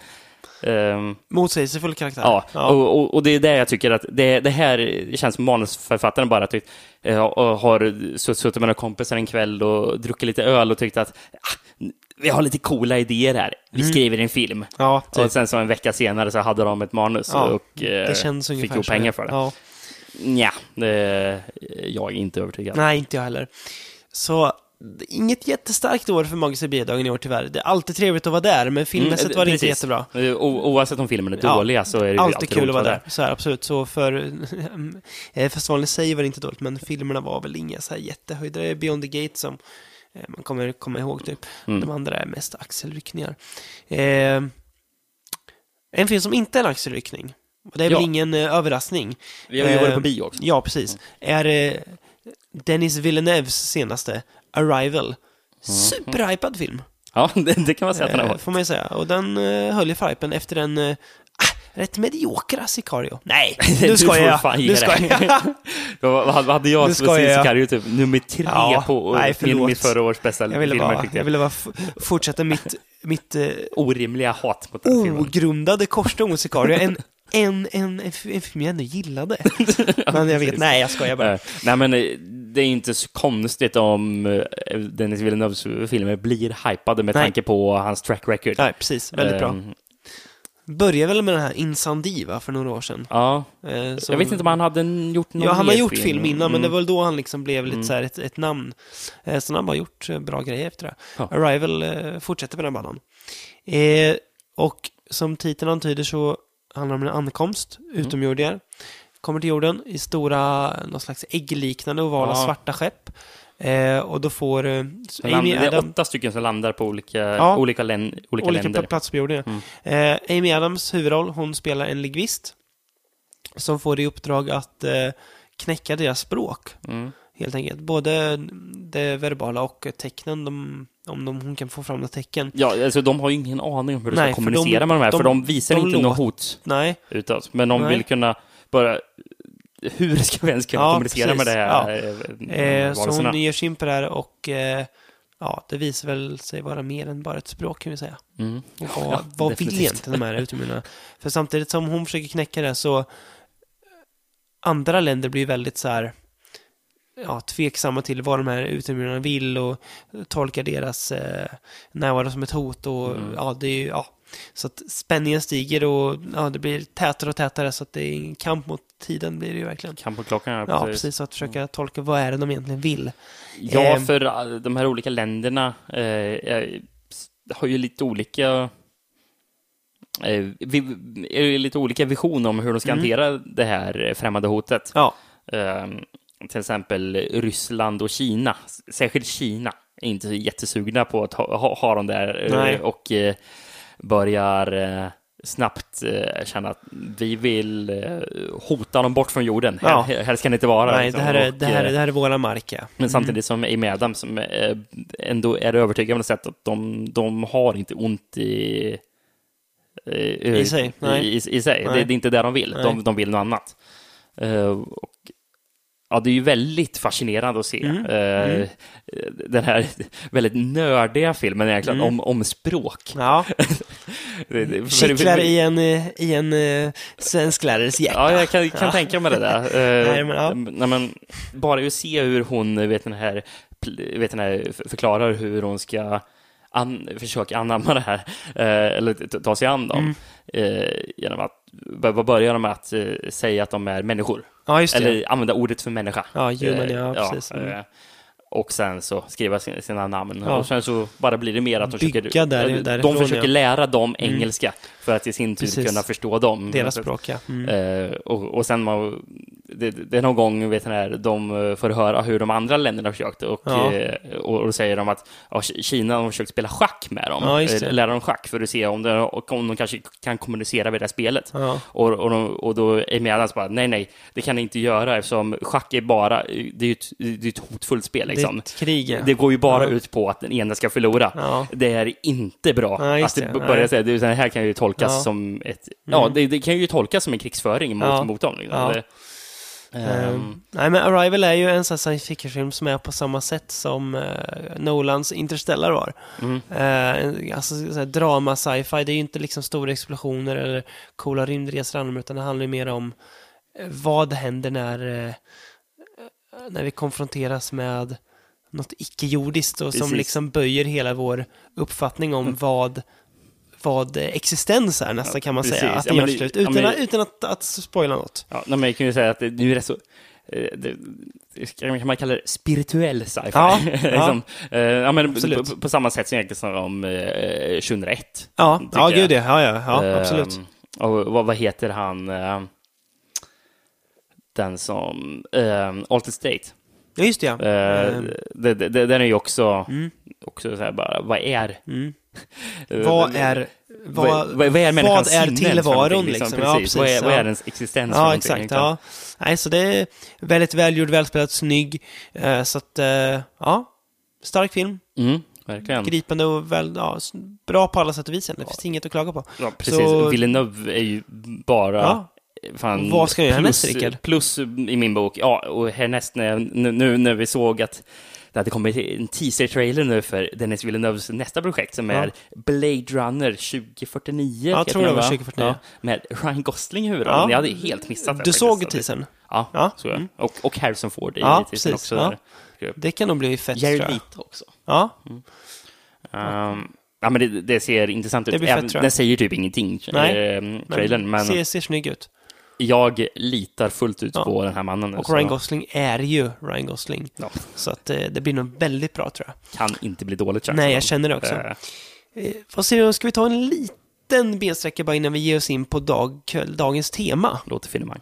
ehm, Motsägelsefull karaktär. ja, ja. Och, och, och det är det jag tycker att det, det här känns som manusförfattaren bara tyckt, eh, och har sutt- suttit med några kompisar en kväll och druckit lite öl och tyckt att ah, vi har lite coola idéer här. Vi skriver en film. ja typ. Och sen så en vecka senare så hade de ett manus Ja, och känns fick ihop pengar för det. Ja. Nja, det, jag är inte övertygad. Nej, inte jag heller. Så, inget jättestarkt år för Magiska biodagen i år tyvärr. Det är alltid trevligt att vara där, men filmmässigt Mm, var det inte precis. jättebra. Eh, o- Oavsett om filmen är Ja, dåliga så är det Alltid alltid kul att vara där. Så här, absolut. Så för... eh, festivalen i sig var det inte dåligt, men filmerna var väl inga så här jättehöjdare. Beyond the Gate som eh, man kommer komma ihåg typ. Mm. De andra är mest axelryckningar. Eh, en film som inte är en axelryckning, och det är Ja. väl ingen eh, överraskning. Vi har ju varit Eh, på bio också. Ja, precis. Är eh, Dennis Villeneuves senaste, Arrival. Superhypad film, Ja, det, det kan man säga att den har eh, varit. får man ju säga. Och den eh, höll ju för hypen efter en... Eh, ah, rätt mediokra Sicario. Nej, nu får jag. fan ge Nu dig. jag. vad, vad hade jag som skojar jag. Sicario typ nummer tre Ja, på nej, min, förlåt. min förra års bästa Jag ville filmer bara, tyckte jag jag. ville bara f- fortsätta mitt, mitt eh, Orimliga hat mot den filmen. ogrundade korståg mot Sicario. En, en, en, en, en film jag ändå gillade. Men jag vet, nej jag skojar bara. Eh, nej men eh, det är inte så konstigt om eh, Dennis Villeneuves filmer blir hypade med Nej. tanke på hans track record. Nej, precis. Väldigt bra. Ehm, Började väl med den här Insandi, va, för några år sedan. Ja, Eh, som- jag vet inte om han hade gjort någon Ja, han har gjort film innan, men det Mm. var väl då han liksom blev lite Mm. så här ett, ett namn. Eh, sen har han bara gjort eh, bra grejer efter det. Ja. Arrival eh, fortsätter på den banan. Eh, och som titeln antyder så handlar det om en ankomst, Mm. Kommer till jorden i stora, någon slags äggliknande ovala Ja. svarta skepp. Eh, och då får eh, Amy det är åtta stycken som landar på olika, Ja. olika, län, olika, olika länder. platser på jorden. ja. Mm. Eh, Amy Adams huvudroll, hon spelar en lingvist som får i uppdrag att eh, knäcka deras språk, Mm. helt enkelt. Både det verbala och tecknen, de, om de, hon kan få fram några tecken. Ja, alltså de har ju ingen aning om hur de ska kommunicera de- med de här, de- för de visar inte något hot Nej, utåt. Men de Nej. vill kunna bara... Hur ska vi ens kunna Ja, kommunicera precis. med det Ja. här? eh, eh, så hon ger sig in på det här och eh, ja, det visar väl sig vara mer än bara ett språk kan vi säga. Mm. Vad, Ja, vad vill egentligen de här utomjordingarna? För samtidigt som hon försöker knäcka det så andra länder blir väldigt så här ja, tveksamma till vad de här utomjordingarna vill och tolkar deras eh, närvaro som ett hot och Mm. ja, det är ju, ja. Så att spänningen stiger och ja, det blir tätare och tätare så att det är en kamp mot tiden blir det ju verkligen. Kamp på klockan, ja, Ja, precis. precis. Så att försöka tolka vad är det de egentligen vill. Ja, Eh, för eh, de här olika länderna eh, har ju lite olika eh, vi, lite olika vision om hur de ska Mm. hantera det här främmande hotet. Ja, Eh, till exempel Ryssland och Kina, särskilt Kina, är inte jättesugna på att ha, ha, ha dem där Nej. och eh, börjar eh, snabbt eh, känna att vi vill eh, hota dem bort från jorden. Ja. Här, här ska ni inte vara. nej, liksom. det här, är, Och, det, här, är- eh, det här är våra mark, ja. men samtidigt som Amy Adams som eh, ändå är övertygad om sätt att de, de har inte ont i eh, I sig. I, i, i sig. Det, det är inte det de vill. De, de vill något annat. Eh, och, ja, det är ju väldigt fascinerande att se Mm. eh, Mm. den här väldigt nördiga filmen egentligen Mm. om, om språk. Ja, kittlar i en, eh, i en eh, svensk lärares hjärta. Ja, jag kan, kan Ja. tänka mig det där. Eh, Nej, men, ja. nej, men bara att se hur hon vet den här, vet den här för- förklarar hur hon ska an, försöka anamma det här, eh, eller ta sig an dem. Mm. Eh, genom att b- börja med att eh, säga att de är människor. Ja. Eller använda ordet för människa. Ja, human, ja, precis. Mm. Och sen så skriva sin- sina namn. Ja. Och sen så bara blir det mer att de Bygga försöker, där- därifrån, de försöker ja. lära dem Mm. engelska för att i sin tur Precis. kunna förstå dem. Deras språk, ja. Mm. Eh, och, och sen man, det, det är någon gång vet ni, de får höra hur de andra länderna har försökt och, Ja. eh, och, och säger de att ja, Ki- Kina har försökt spela schack med dem, Ja, det. Eh, lära dem schack för att se om de, och om de kanske kan kommunicera med det här spelet. Ja. Och, och, de, och då är Adams bara, nej, nej, det kan ni inte göra eftersom schack är bara, det är ju ett, det är ett hotfullt spel Det är liksom. krig, ja. Det går ju bara Ja. ut på att den ena ska förlora. Ja. Det är inte bra. Ja, att det det. börjar säga, det, här kan ju tolkas Ja. som ett... Ja, Mm. det, det kan ju tolkas som en krigsföring mot, Ja. mot dem. Liksom. Ja. Det, Ehm, nej, men Arrival är ju en sån science fiction-film som är på samma sätt som eh, Nolans Interstellar var. mm. En- alltså drama, sci-fi, det är ju inte liksom stora explosioner eller coola rymdresor annat, utan det handlar ju mer om eh, vad händer när, eh, när vi konfronteras med något icke-jordiskt och som liksom böjer hela vår uppfattning om vad vad eh, existens är nästan kan man precis. säga. Att Ja, det men gör det- slut. ja, Utan, men- att, utan att, att spoila något. Ja, men jag kan ju säga att det, det är rätt så... eh, Det, kan man kalla det spirituell sci-fi? Ja, liksom, eh, ja, men Absolut. på, på samma sätt som egentligen som eh, 2001. Ja, ja gud ja. Ja, ja, ja Ehm, absolut. Och vad, vad heter han? eh, den som... Altered State. Ja, just det ja. Eh, Ehm, det, det, det- den är ju också, mm, också så här bara, vad är... mm. eh, Vad är... Vad, Vad, vad, vad är människans vad är för tillvaron, liksom? Precis. Ja, precis, vad, är, vad ja. är ens existens Ja, exakt. egentligen? Ja. Nej, så det är väldigt välgjord, välspelat, snygg. Eh, så att, eh, ja. Stark film. Mm. verkligen. gripande och väl, ja, bra på alla sätt och vis. Det finns inget att klaga på. Ja, precis. Så- Villeneuve är ju bara... Ja. Fan, Vad ska jag göra plus, härnäst, Rickard? Plus i min bok. Ja, och härnäst när, jag- nu, nu när vi såg att det hade kommit en teaser-trailer nu för Dennis Villeneuves nästa projekt som är Blade Runner 2049. Ja, jag tror det den, var va? 2049. Ja, med Ryan Gosling i huvudrollen. Ja. Jag hade helt missat det. Du såg teasern? Ja, Ja. så jag. Och, och Harrison Ford i Ja, teasern också. Ja. Där. Det kan nog bli fett, tror Jared jag. Leto också. Ja, Um, ja, men det, det ser intressant ut. Det blir fett, Även- tror jag. Den säger typ ingenting, Nej, eh, trailern, men ser, ser snygg ut. Jag litar fullt ut Ja. på den här mannen. nu, Och så Ryan Gosling är ju Ryan Gosling. Ja. Så att eh, det blir nog väldigt bra, tror jag. Kan inte bli dåligt känns Nej, jag känner det också. Eh, Eh, vad säger du, ska vi ta en liten bensträcka bara innan vi ger oss in på dag, dagens tema? Låter finemang.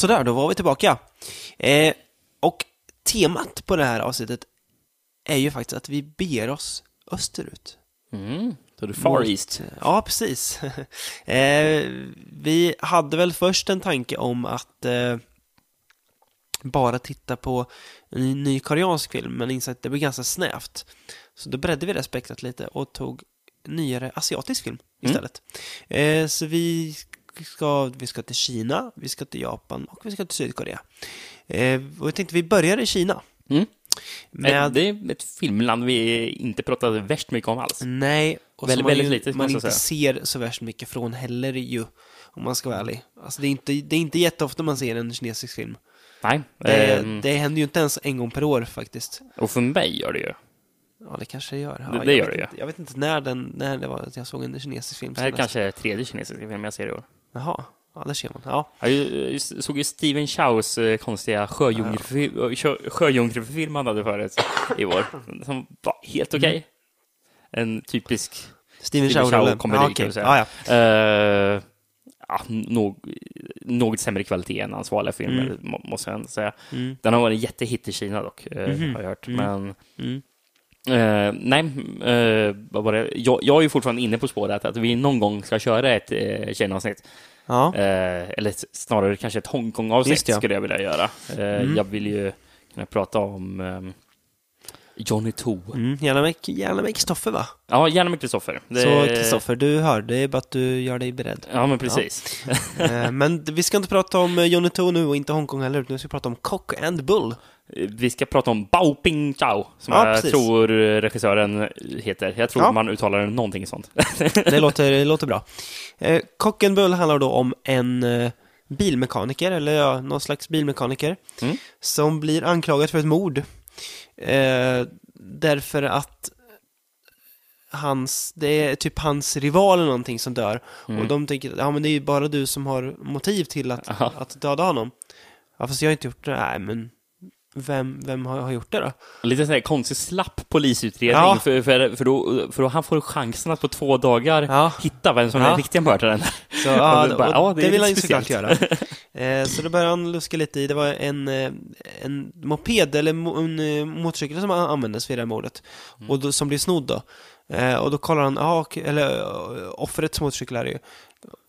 Sådär, då var vi tillbaka. Eh, och temat på det här avsnittet är ju faktiskt att vi beger oss österut. Mm. Så du Far Mot- East. Ja, precis. eh, vi hade väl först en tanke om att eh, bara titta på en ny koreansk film, men insåg att det blir ganska snävt. Så då bredde vi det spektrat lite och tog nyare asiatisk film istället. Eh, så vi ska, vi ska till Kina, vi ska till Japan och vi ska till Sydkorea. Eh, och jag tänkte vi börjar i Kina. Mm. Med, Det är ett filmland vi inte pratade värst mycket om alls. Nej, och Väldigt- som man, väldigt lite, man inte ser så värst mycket från heller ju, om man ska vara ärlig. Alltså det är inte, det är inte jätteofta man ser en kinesisk film. Nej. Det, ehm, det händer ju inte ens en gång per år faktiskt. Och för mig gör det ju. Ja, det kanske det gör. Ja, Det- det gör det ju. Jag vet inte när, den, när det var att jag såg en kinesisk film Det här är kanske tredje kinesiska film jag ser i år. Jaha, ja, där ser man. Ja, Jag såg ju Steven Chows eh, konstiga sjöjungfru- sjö- sjöjungfrufilm han hade förut i år. Som var helt okej. En typisk Steven. Chow-komedi, ja, kan okej. vi säga. ja. Eh, ja, nå- något sämre kvalitet än hans vanliga filmer, Mm. må- måste jag ändå säga. Mm. Den har varit en jättehit i Kina dock, Mhm. har jag hört. Mm. Men Eh, nej, eh, vad var det? Jag, jag är ju fortfarande inne på spåret att vi någon gång ska köra ett eh, Kina-avsnitt. ja. Eh, eller snarare kanske ett Hongkong-avsnitt ja. skulle jag vilja göra. Mm. Jag vill ju kunna prata om ehm, Johnny To. Mm. Gärna med, gärna med Kristoffer va? Ja, gärna med Kristoffer. Det- Så Kristoffer, du hör, det är bara att du gör dig beredd. Ja, men precis. Eh, Men vi ska inte prata om Johnny To nu och inte Hongkong heller, utan vi ska prata om Cock and Bull. Vi ska prata om Bao Ping Chao, som Ja, jag precis. tror regissören heter. Jag tror Ja. man uttalar någonting sånt. Det låter, det låter bra. Eh, Cock and Bull handlar då om en eh, bilmekaniker, eller ja, någon slags bilmekaniker, Mm. som blir anklagad för ett mord. Eh, därför att hans, det är typ hans rival eller någonting som dör. Mm. Och de tänker, ja men det är ju bara du som har motiv till att, att döda honom. Ja fast jag har inte gjort det. Nej men, vem, vem har, har gjort det då? Lite sån här konstig slapp polisutredning, Ja. för, för, för, då, för då han får chansen att på två dagar Ja. hitta vem som är den riktiga mördaren. Så, ja, Och det bara, och det det, vill han ju såklart göra. Eh, så då började han luska lite i, det var en, eh, en moped eller en eh, motorcykel som an- användes vid det här mordet. Mm. Och då, som blev snodd då. Eh, och då kollar han, okej, eller eh, offrets motorcykel är det ju.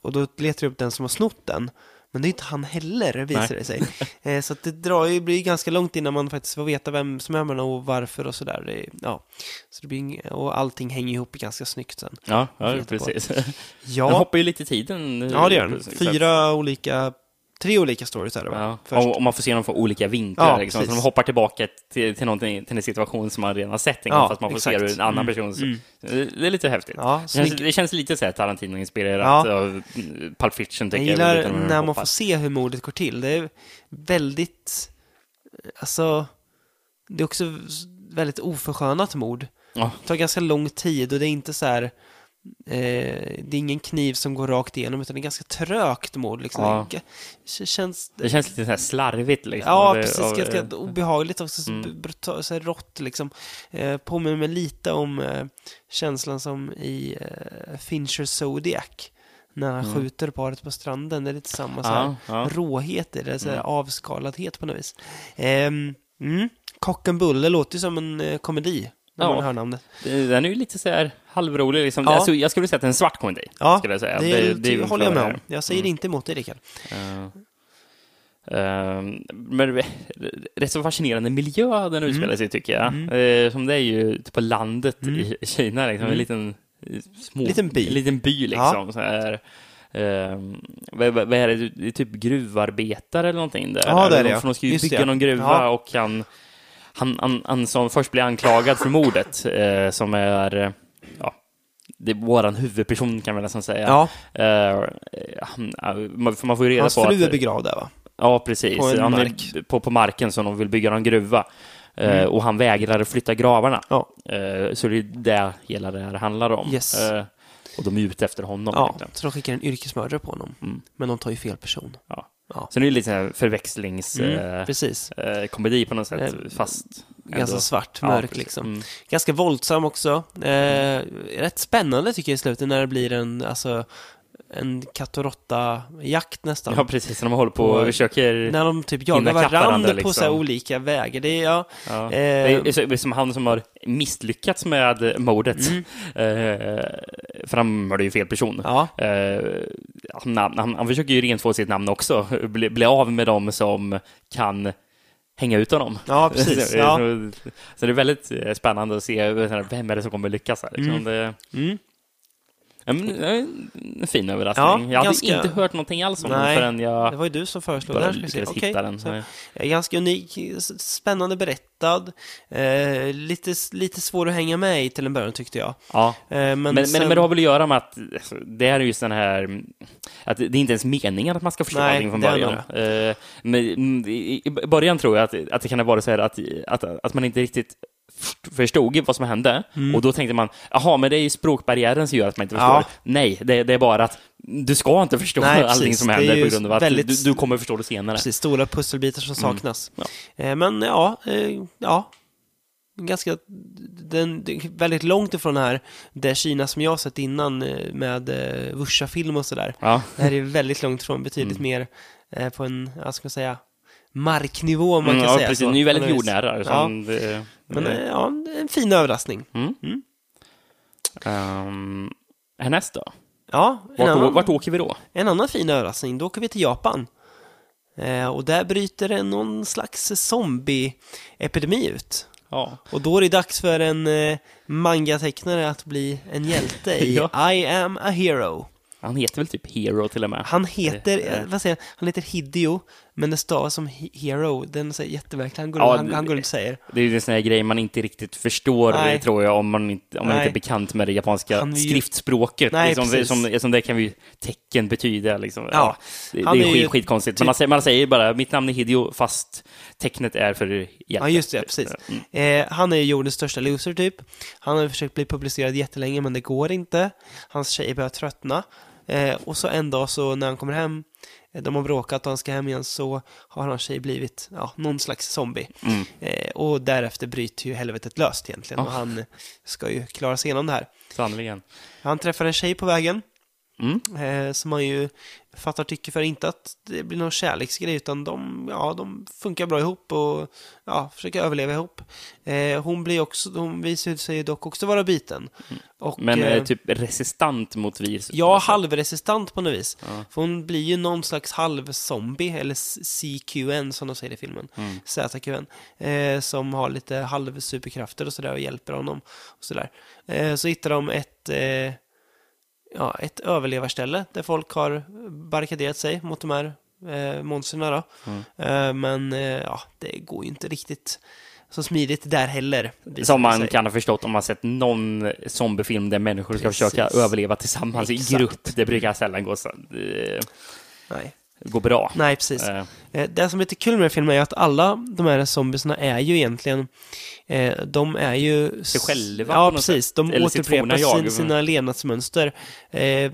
Och då letar jag upp den som har snott den. Men det är inte han heller, visar Nej. det sig. Eh, så det drar ju, blir ganska långt innan man faktiskt får veta vem som är mördaren och varför och sådär. Ja. så det blir, och allting hänger ihop ganska snyggt sen. Ja, ja på. precis. Den Ja, hoppar ju lite i tiden. ja det gör den. Fyra olika, tre olika stories är det va? Ja. Först. Och, man får se dem från olika vinklar. Ja, liksom. Så de hoppar tillbaka till, till, till en situation som man redan har sett en gång, Ja, fast man får exakt. se det ur en annan Mm, persons... mm. Det är lite häftigt. Ja, det, känns, det känns lite så här Tarantino-inspirerat Ja. av mm, Pulp Fiction, Jag tycker gillar lite när man hoppar. får se hur mordet går till. Det är väldigt, alltså, det är också väldigt oförskönat mord. Ja. Det tar ganska lång tid och det är inte så här, eh, det är ingen kniv som går rakt igenom utan det är ganska trögt mord. Liksom. Ja. Det känns... Det känns lite så här slarvigt liksom. Ja, Och det- precis. och- ganska obehagligt också. Så Mm. brutal, så här rått liksom. Eh, påminner mig lite om eh, känslan som i eh, Fincher Zodiac. När han skjuter paret på stranden. Det är lite samma så här, Mm. Ja, ja. råhet i det. Så här, Mm. Avskaladhet på något vis. Ehm, mm. Cock and Bull, det låter ju som en eh, komedi. När man hör namnet. Den är ju lite så här halvrolig liksom. Ja. Alltså, jag skulle säga att det är en svart komedi. Ja, skulle jag säga. det, är väl håller jag med om. Jag säger Mm. inte emot dig, Rickard. Eh, eh, men det- rätt så fascinerande miljö den utspelar sig tycker jag. Mm. Eh, som det är ju ute på landet i Kina, liksom, en liten, eh, små, Liten by. En liten by liksom. Så här. Eh, vad, vad är det? det är typ gruvarbetare eller någonting där. Ja, det är det, För de ska ju Just bygga det. någon gruva Ja. och han, han, han, han som först blir anklagad för mordet, som är, ja, det är våran huvudperson kan man nästan säga. Ja, Eh, han, man- för man får ju reda hans på fru är att... begravd där va? Ja, precis. På en Han mark. På, på marken som de vill bygga någon gruva. Eh, Mm. och han vägrar att flytta gravarna. Ja. Eh, så det är det hela det här handlar om. Yes. Eh, och de är ute efter honom. Ja, egentligen. så de skickar en yrkesmördare på honom. Mm. Men de tar ju fel person. Ja. Ja. Så det är lite förväxlingskomedi Mm, precis. eh, komedi på något sätt, Eh, fast... Ganska svart, Ja, mörk precis. liksom. Mm. Ganska våldsam också. Eh, rätt spännande tycker jag i slutet när det blir en, alltså, en katt och råtta-jakt nästan. Ja, precis. När de håller på och Och- försöker... När de typ jagar varandra, varandra, på liksom. så här olika vägar. Det är, ja, Ja. Eh, det är som han som har misslyckats med mordet. Mm. Eh, för han mördade ju fel person. ja, Eh, han, han, han försöker ju rent få sitt namn också, bli, bli av med dem som kan hänga ut honom. ja, precis. Ja. så, så det är väldigt eh, spännande att se vem är det som kommer lyckas här. Liksom. Mm. Det, Mm. Men, är en fin överraskning. Ja, jag hade ganska- inte hört någonting alls om den förrän jag Det var ju du som föreslog den. här, ska hitta den. så- Ganska unik, spännande berättad. Eh, lite, lite svår att hänga med i till en början tyckte jag. ja. Eh, men, Men, men, sen, men det har väl att göra med att alltså, det är just den här att det är inte ens meningen att man ska förstå Nej, allting från början. Eh, men mm, i, början tror jag att, att det kan ha varit så här att, att, att man inte riktigt förstod vad som hände Mm. och då tänkte man, jaha, men det är ju språkbarriären som gör att man inte förstår. Ja. Nej, det, det är bara att du ska inte förstå Nej, allting precis. som händer på grund av att väldigt- du, du kommer förstå det senare. Precis, stora pusselbitar som saknas. Ja. Eh, men ja, eh, ja. Ganska, den, väldigt långt ifrån det här, det Kina som jag har sett innan eh, med eh, Wusha-film och sådär. Ja. Det här är väldigt långt ifrån, betydligt Mm. mer eh, på en, vad ska man säga, marknivå om man Mm, kan ja, säga precis. så. Det är ju väldigt jordnära. Ja, Som det, men det- ja, en fin överraskning. mm. Mm. Um, härnäst då? Ja, Vart, annan, vart åker vi då? en annan fin överraskning, då åker vi till Japan. Eh, och där bryter det någon slags zombie-epidemi ut. Ja. Och då är det dags för en eh, mangatecknare att bli en hjälte i Ja. I am a hero. Han heter väl typ Hero till och med? Han heter, Eh, eh, vad säger han, han heter Hideo, men det stavas som he- hero. Den är så jättemärklig, han går, Ja, han, det- han går runt och säger. Det är ju en sån här grej man inte riktigt förstår, Nej. tror jag, om man inte, om man Nej. inte är bekant med det japanska Han ju- skriftspråket. Nej, liksom, det, precis. som, som det kan vi tecken betyda. Liksom. Ja. det, Han det är, är ju skit, skitkonstigt. typ- Men man säger, man säger bara, mitt namn är Hideo, fast tecknet är för hjälte. Ja, just det, precis. Mm. Eh, han är ju jordens största loser typ. Han har försökt bli publicerad jättelänge, men det går inte. Hans tjej börjar tröttna. Eh, och så en dag så när han kommer hem, de har bråkat och han ska hem igen, så har hans tjej blivit ja, någon slags zombie. Mm. Eh, och därefter bryter ju helvetet löst egentligen. Ja. Och han ska ju klara sig igenom det här. Sannerligen. Han träffar en tjej på vägen. Mm. Eh, som han ju fattar tycke för. Inte att det blir någon kärleksgrej, utan de, ja, de funkar bra ihop och ja, försöker överleva ihop. Eh, hon blir också, hon visar sig dock också vara biten. Och, Mm. Men eh, eh, typ resistant mot virus. Ja, halvresistant på något vis. Ja. För hon blir ju någon slags halvzombie, eller CQN som de säger i filmen. Mm. ZQN. Eh, som har lite halvsuperkrafter och sådär och hjälper honom. Och sådär. Eh, så hittar de ett, ja, ett överlevarställe där folk har barrikaderat sig mot de här eh, monstren. Mm. Eh, men eh, ja, det går ju inte riktigt så smidigt där heller. Som man sig. kan ha förstått om man sett någon zombiefilm där människor ska Precis. försöka överleva tillsammans i Exakt. grupp. Det brukar sällan gå så. Det, Nej. Gå bra. Nej, precis. Eh, Eh, Det som är lite kul med filmen är att alla de här zombiesna är ju egentligen, eh, de är ju... Sig själva Ja, precis. sätt. De Eller återupprepar sin, sina levnadsmönster. Eh,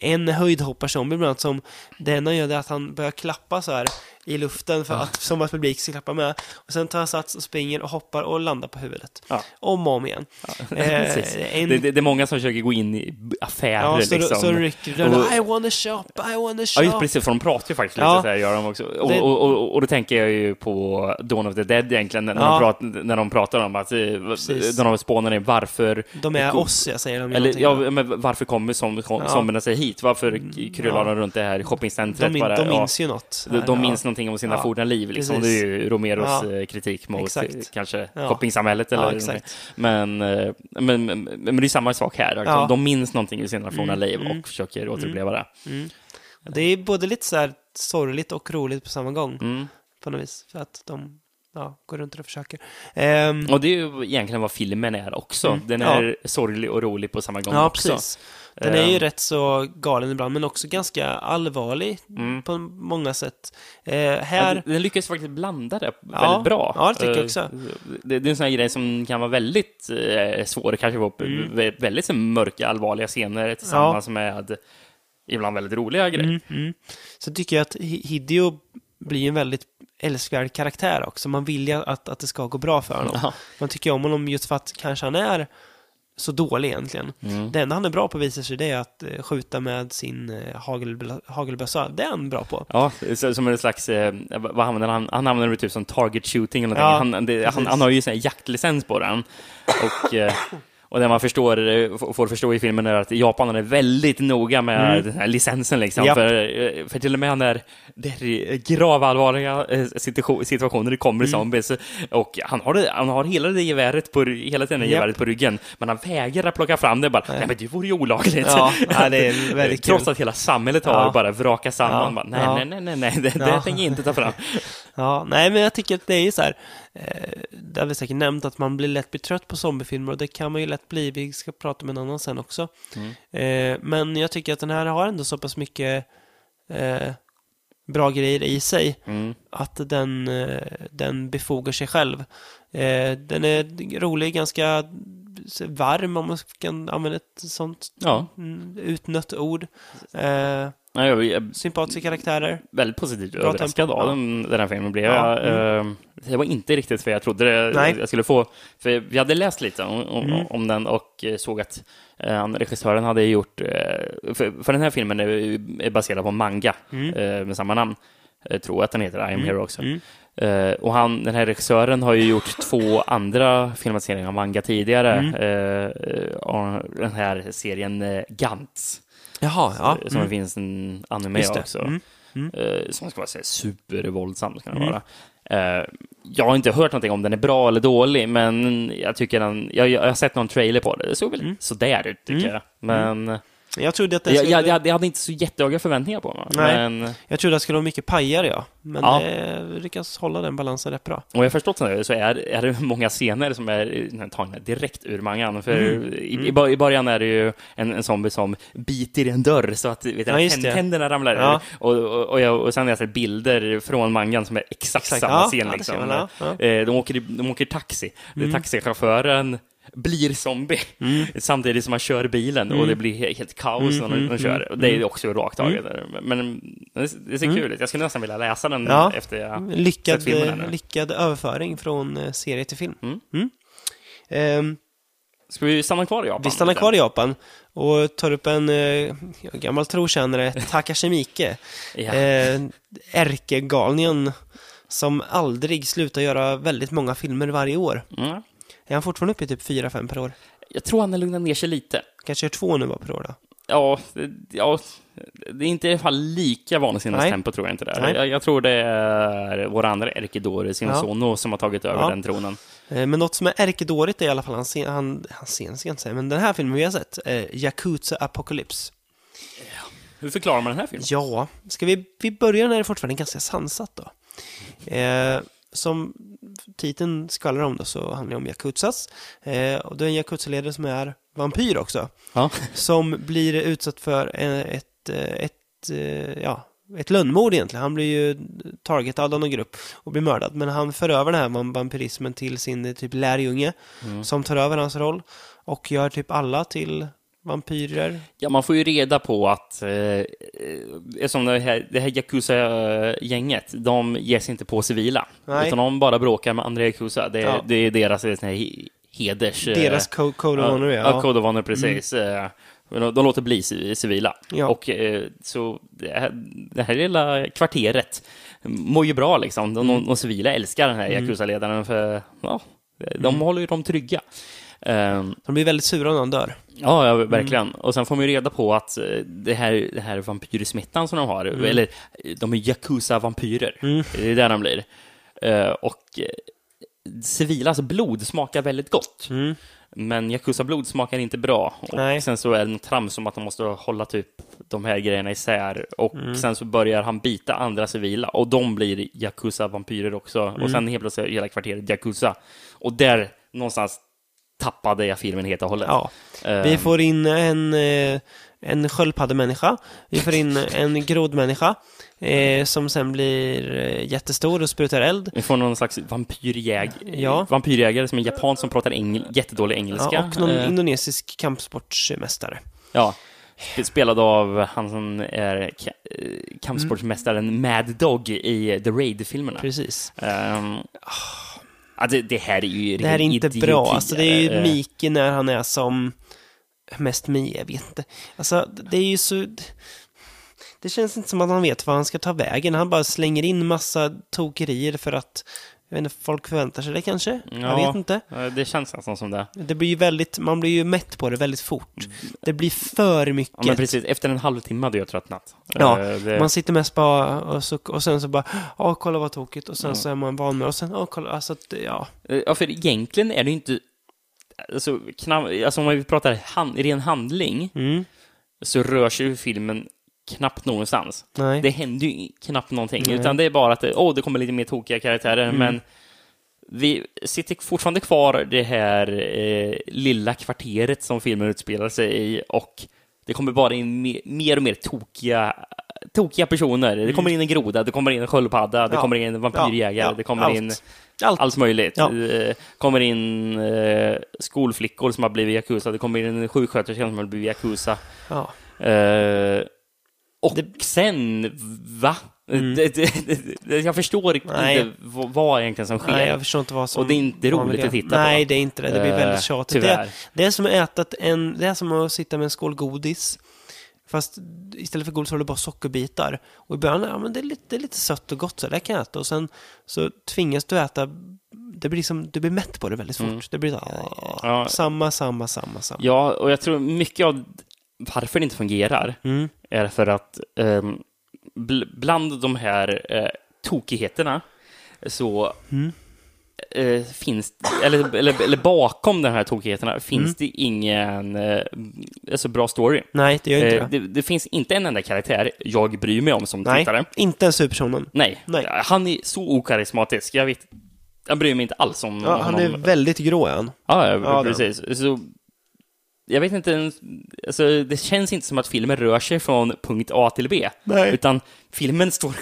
en höjdhopparzombie bland annat som, det ena gör det att han börjar klappa så här i luften för att, som att publik ska klappa med. Och sen tar han sats och springer och hoppar och landar på huvudet. Ja. Om och om igen. precis. Eh, en- det, det, det är många som försöker gå in i affärer Ja, så, liksom. så rycker de Och- I wanna shop, I wanna Ja, shop. just precis, för de pratar ju faktiskt Ja. lite så här, gör de också. Och, Det- och, och, och då tänker jag ju på Dawn of the Dead egentligen, när, Ja. de, pratar, när de pratar om att, eh, Precis. de spånar in varför... De är oss, jag säger de. Eller, ja, men varför kommer som, som, Ja. sig hit? Varför kryllar ja. de runt det här shoppingcentret? de, bara? de Ja. minns ju något. De, de Ja. minns någonting om sina Ja, forna liv. Liksom. Det är ju Romeros Ja. eh, kritik mot Exakt. eh, kanske Ja. shoppingsamhället. Eller Ja, exakt. men, eh, men, men, men det är samma sak här. Alltså. Ja. De minns någonting ur sina forna Mm, liv mm. och försöker återuppleva det. Det är både lite så här sorgligt och roligt på samma gång. Mm. På något vis. För att de ja, går runt och försöker. Ehm, Och det är ju egentligen vad filmen är också. Mm, Den är sorglig och rolig på samma gång ja, också. precis. Den är ju Ehm. rätt så galen ibland, men också ganska allvarlig Mm. på många sätt. Ja, här... Den lyckas faktiskt blanda det Ja, väldigt bra. ja, det tycker jag Eh, också. Det, det är en sån här grej som kan vara väldigt eh, svår, kanske vara Mm. vä- väldigt mörka, allvarliga scener tillsammans med ibland väldigt roliga grejer. Mm, mm. Så tycker jag att Hi- Hideo blir en väldigt älskvärd karaktär också. Man vill ju att, att det ska gå bra för honom. Ja. Man tycker om honom just för att kanske han är så dålig egentligen. Mm. Det enda han är bra på visar sig det är att eh, skjuta med sin eh, hagel, hagelbössa. Det är han bra på. Ja, som en slags, eh, vad använder han? Han använder det typ som target shooting eller någonting. Ja, han, det, han, han har ju sån här jaktlicens på den. Och, eh, och det man förstår, eh, får förstå i filmen är att japanerna är väldigt noga med den här licensen liksom. Mm. Japp. För, eh, för till och med när det är gravallvarliga eh, situa- situationer det kommer Mm. zombies och han har, det, han har hela det geväret på, hela tiden Japp. geväret på ryggen, men han vägrar plocka fram det bara. Nej, men det vore ju olagligt. Ja, ja, det är väldigt. Trots att hela samhället har Ja. bara vrakat samman. Ja, Bara, nej, ja. nej, nej, nej, nej, det, det Ja. tänker jag inte ta fram. Ja, nej men jag tycker att det är så här, eh, det har vi säkert nämnt att man blir lätt blir trött på zombiefilmer och det kan man ju lätt bli, vi ska prata med en annan sen också. Eh, men jag tycker att den här har ändå så pass mycket eh, bra grejer i sig Mm. att den, den befogar sig själv. Den är rolig, ganska varm om man kan använda ett sånt Ja, mm, utnött ord. Nej, jag är sympatiska karaktärer. väldigt positivt överraskad av den, den här filmen. Blev Ja, jag. Eh, Det var inte riktigt vad jag trodde det, Nej. jag skulle få. För vi hade läst lite om, om, Mm. om den och eh, såg att eh, regissören hade gjort... eh, För, för den här filmen är, baserad på manga eh, med samma namn. Jag tror att den heter I am here också. Mm. Eh, och han, den här regissören har ju gjort två andra filmatiseringar av manga tidigare. Mm. Eh, och den här serien Gantz, Jaha, ja. som det Mm. finns en anime också. Mm. Mm. Eh, som ska vara så här supervåldsam. Ska den Mm. vara. Eh, jag har inte hört någonting om den är bra eller dålig, men jag tycker den, jag, jag har sett någon trailer på det. Det såg väl Mm. sådär ut, tycker Mm. jag. Men Jag trodde att det jag, skulle... jag, jag, jag hade inte så jättehöga förväntningar på den. Nej. Men, Jag trodde att det skulle vara mycket pajar, ja. Men Ja. det lyckas hålla den balansen rätt bra. Och jag har förstått så, så är, är det många scener som är tagna direkt ur mangan. För Mm. i, bör- i början är det ju en, en zombie som biter i en dörr så att vet, Ja, det. tänderna ramlar Ja. ur. Och, och, och, jag, och sen har jag sett bilder från mangan som är exakt, Exakt. samma scen. det liksom. man. Eh, De, åker, de åker taxi. Mm. Taxichauffören blir zombie Mm. samtidigt som man kör bilen och det blir he- helt kaos när de, de kör. Det är ju också rakt taget. Men det, ser kul ut. Jag skulle nästan vilja läsa den Mm. Ja. efter jag Lyckad, sett filmen här nu. lyckad överföring från eh, serie till film. Mm. Ehm, Ska vi stanna kvar i Japan? vi stannar kvar i Japan och tar upp en eh, gammal trotjänare, Takashi Miike. Ja. Eh, ärkegalningen som aldrig slutar göra väldigt många filmer varje år. Mm. Är han fortfarande uppe i typ 4-5 per år? Jag tror han har lugnat ner sig lite. Kanske gör två nu bara per år då? Ja, det- ja, det är inte i alla fall lika vansinnigt Nej. tempo tror jag inte det. Jag, jag tror det är vår andra Erkedore, Sinsono, som har tagit över Ja. den tronen. Eh, Men något som är ärkedåligt är i alla fall han, sen, han, han sen inte säga, men den här filmen vi har sett, eh, Yakuza Apocalypse. Hur förklarar man den här filmen? Ja, ska vi, vi börjar när det fortfarande är ganska sansat då. Eh, som titeln skvallrar om då så handlar det om Yakuzas. Eh, och det är en Yakuza-ledare som är vampyr också. Ja. Som blir utsatt för ett, eh, ett eh, ja, ett lönnmord egentligen. Han blir ju targetad av någon grupp och blir mördad. Men han för över den här vam- vampyrismen till sin eh, typ lärjunge som tar över hans roll och gör typ alla till vampyrer. Ja, man får ju reda på att eh, eh, eftersom det här, det här Yakuza-gänget, de ger sig inte på civila. Nej. Utan de bara bråkar med andra Yakuza. Det, Ja. det är deras eh, här he- heders... eh, Deras co- code of honor, ja. ja. Mm. Code of honor, precis. Eh, men De, de låter bli ci- civila. Ja. Och eh, så det här, det här lilla kvarteret mår ju bra liksom. De, Mm. de civila älskar den här Yakuza-ledaren för ja, de håller ju dem trygga. Ehm, De blir väldigt sura när han dör. Ja, ja verkligen. Och sen får man ju reda på att eh, det här, det här vampyrsmittan som de har, eller eh, de är Yakuza-vampyrer. Det är där de blir. Eh, och civilas blod smakar väldigt gott. Men Yakuza-blod smakar inte bra. Och Nej. sen så är det något trams om att de måste hålla typ de här grejerna isär. Och sen så börjar han bita andra civila. Och de blir Yakuza-vampyrer också. Och sen helt plötsligt är hela kvarteret Yakuza. Och där någonstans tappade jag filmen helt och hållet. Ja. Vi Ehm, får in en, eh, en sköldpaddemänniska. Vi får in en grodmänniska. Eh, som sen blir eh, jättestor och sprutar eld. Vi får någon slags vampyrjäg... Ja. vampyrjägare som är japan som pratar engel... jättedålig engelska. Ja, och någon Eh, indonesisk kampsportsmästare. ja. Sp- Spelad av han som är ka- kampsportsmästaren Mad Dog i The Raid-filmerna. Precis. Um, det, det här är ju Det här är inte idioti. bra. Alltså, det är ju Eh, Mike när han är som mest Mie, jag vet inte. Alltså, det är ju så... Det känns inte som att han vet vad han ska ta vägen. Han bara slänger in massa tokerier för att jag vet inte, folk förväntar sig det kanske? Jag Ja. vet inte. Det känns nästan som det. Det blir ju väldigt, man blir ju mätt på det väldigt fort. Det blir för mycket. Ja, men precis. Efter en halvtimme hade jag tröttnat. Ja, Eh, det, Man sitter mest bara och, så, och sen så bara, ja kolla vad tokigt och sen så är man van med och sen, ja kolla, alltså ja. Eh, Ja, för egentligen är det ju inte... Alltså, knapp, alltså om vi pratar hand, ren handling, Mm. så rör sig ju filmen knappt någonstans. Nej. Det händer ju knappt någonting, Nej. Mm. utan det är bara att det, åh, det kommer lite mer tokiga karaktärer, men vi sitter fortfarande kvar det här eh, lilla kvarteret som filmen utspelar sig i och det kommer bara in mer, mer och mer tokiga, tokiga personer. Det kommer in en groda, det kommer in en sköldpadda, det Mm. Ja. kommer in en vampyrjägare, Ja, ja, det kommer allt. in Allt. allt möjligt. Ja. Eh, kommer in eh, skolflickor som har blivit Yakuza, det kommer in en sjuksköterska som har blivit Yakuza. Eh, och sen, va? Det, det, det, det, jag förstår Mm. Nej. inte vad, egentligen som sker. Nej, jag förstår inte vad som... Och det är inte roligt att titta på. Nej, det är inte det. Det blir Eh, väldigt tjatigt. tyvärr. Det, det är som att äta en... Det är som att sitta med en skål godis. Fast istället för godis har du bara sockerbitar. Och i början, ja men det är lite, det är lite sött och gott så det kan jag äta. Och sen så tvingas du äta... Det blir liksom, du blir mätt på det väldigt fort. Det blir så, Mm. Ja. samma, samma, samma, samma. Ja, och jag tror mycket av varför det inte fungerar Mm. är för att ehm, bl- bland de här eh, tokigheterna så Mm. eh, finns, eller, eller, eller bakom de här tokigheterna finns Mm. det ingen eh, alltså bra story. Nej, det gör inte Eh, det. det. Det finns inte en enda karaktär jag bryr mig om som Nej, tittare. inte ens huvudpersonen. Nej. Nej. han är så okarismatisk. Jag vet, jag bryr mig inte alls om Ja, han är väldigt grå, är han. Ja, ja, precis. Så, jag vet inte, alltså, det känns inte som att filmen rör sig från punkt A till B. Nej. Utan filmen står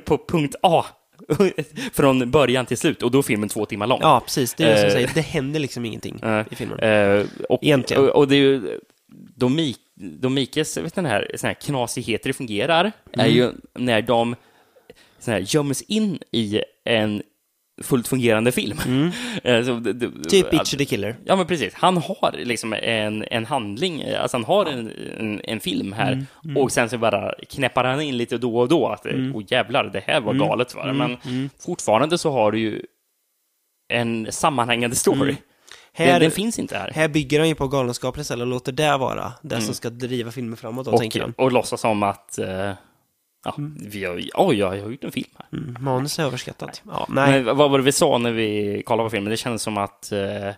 på punkt A från början till slut och då är filmen två timmar lång. Ja, precis. Det är det som Eh. säger. Det händer liksom ingenting Eh, i filmen. Eh, och, Egentligen. Och, och det är ju, då, Mik, då Mikes vet den här, sån här knasigheter fungerar, är Mm. ju när de sån här, göms in i en fullt fungerande film. Eh, det- det- Mm. Typ Bitch the Killer. Ja, men precis. Han har liksom en, en handling, alltså han har en, en, en film här Mm, och sen så bara knäppar han in lite då och då att Mm. åh jävlar, det här var galet. Va? Men fortfarande så har du ju en sammanhängande story. Den, Mm. Här, den finns inte här. här bygger han ju på galenskapen istället och låter det vara det som ska driva filmen framåt då, tänker han. och, och låtsas som att eh, ja, vi har, oj, jag har gjort en film här. Mm, manus är överskattat. Ja, nej. Men vad var det vi sa när vi kollade på filmen? Det kändes som att eh,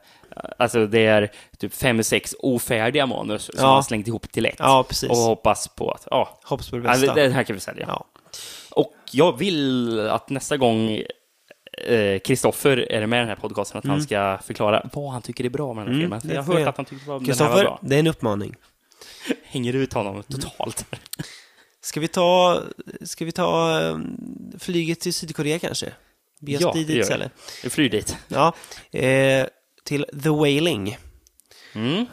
alltså det är typ fem, sex ofärdiga manus som Ja. man slängt ihop till ett. Ja, precis. Och hoppas på att, ja, Hoppas på det ja, bästa. det, det här kan vi sälja. Ja. Och jag vill att nästa gång eh, Kristoffer är med i den här podcasten, att han ska förklara vad han tycker är bra med den här filmen. Mm. det jag har hört att han tyckte att den här var Kristoffer, bra. det är en uppmaning. Hänger ut honom totalt. Ska vi ta, ska vi ta eh, flyget till Sydkorea kanske? Oss Ja, dit det gör vi. Vi flyr dit. Ja, eh, till The Wailing. Mm.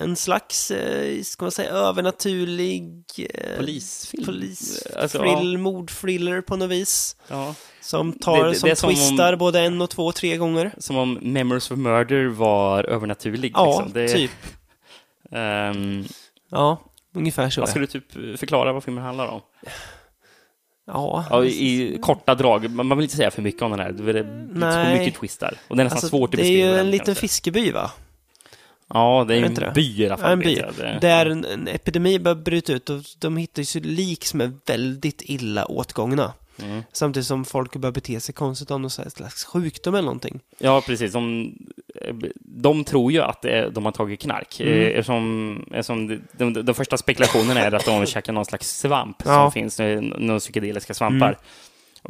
En slags, eh, ska man säga, övernaturlig eh, Polisfilm. polis Alltså, thrill, mordthriller på något vis. Ja. Som tar, Det- det- som det som om- twistar både en och två tre gånger. Som om Memories of Murder var övernaturlig. Ja, liksom. typ. ehm, Ja, ungefär så. vad ska du typ förklara vad filmen handlar om? Ja, Ja, i, I korta drag. Man vill inte säga för mycket om den här. Det är så mycket twistar. Och det är nästan alltså, svårt att det är beskriva ju en liten kanske. fiskeby va? Ja, det är en det? by i alla fall. Ja, en by. Där en, en epidemi börjar bryta ut och de hittar ju lik som är väldigt illa åtgångna. Mm. Samtidigt som folk börjar bete sig konstigt av någon slags sjukdom eller någonting. Ja, precis. De, de tror ju att de har tagit knark. Mm. Mm. Eftersom, eftersom de, de, de första spekulationerna är att de käkar någon slags svamp Ja. Mm. som finns, eh, några psykedeliska svampar.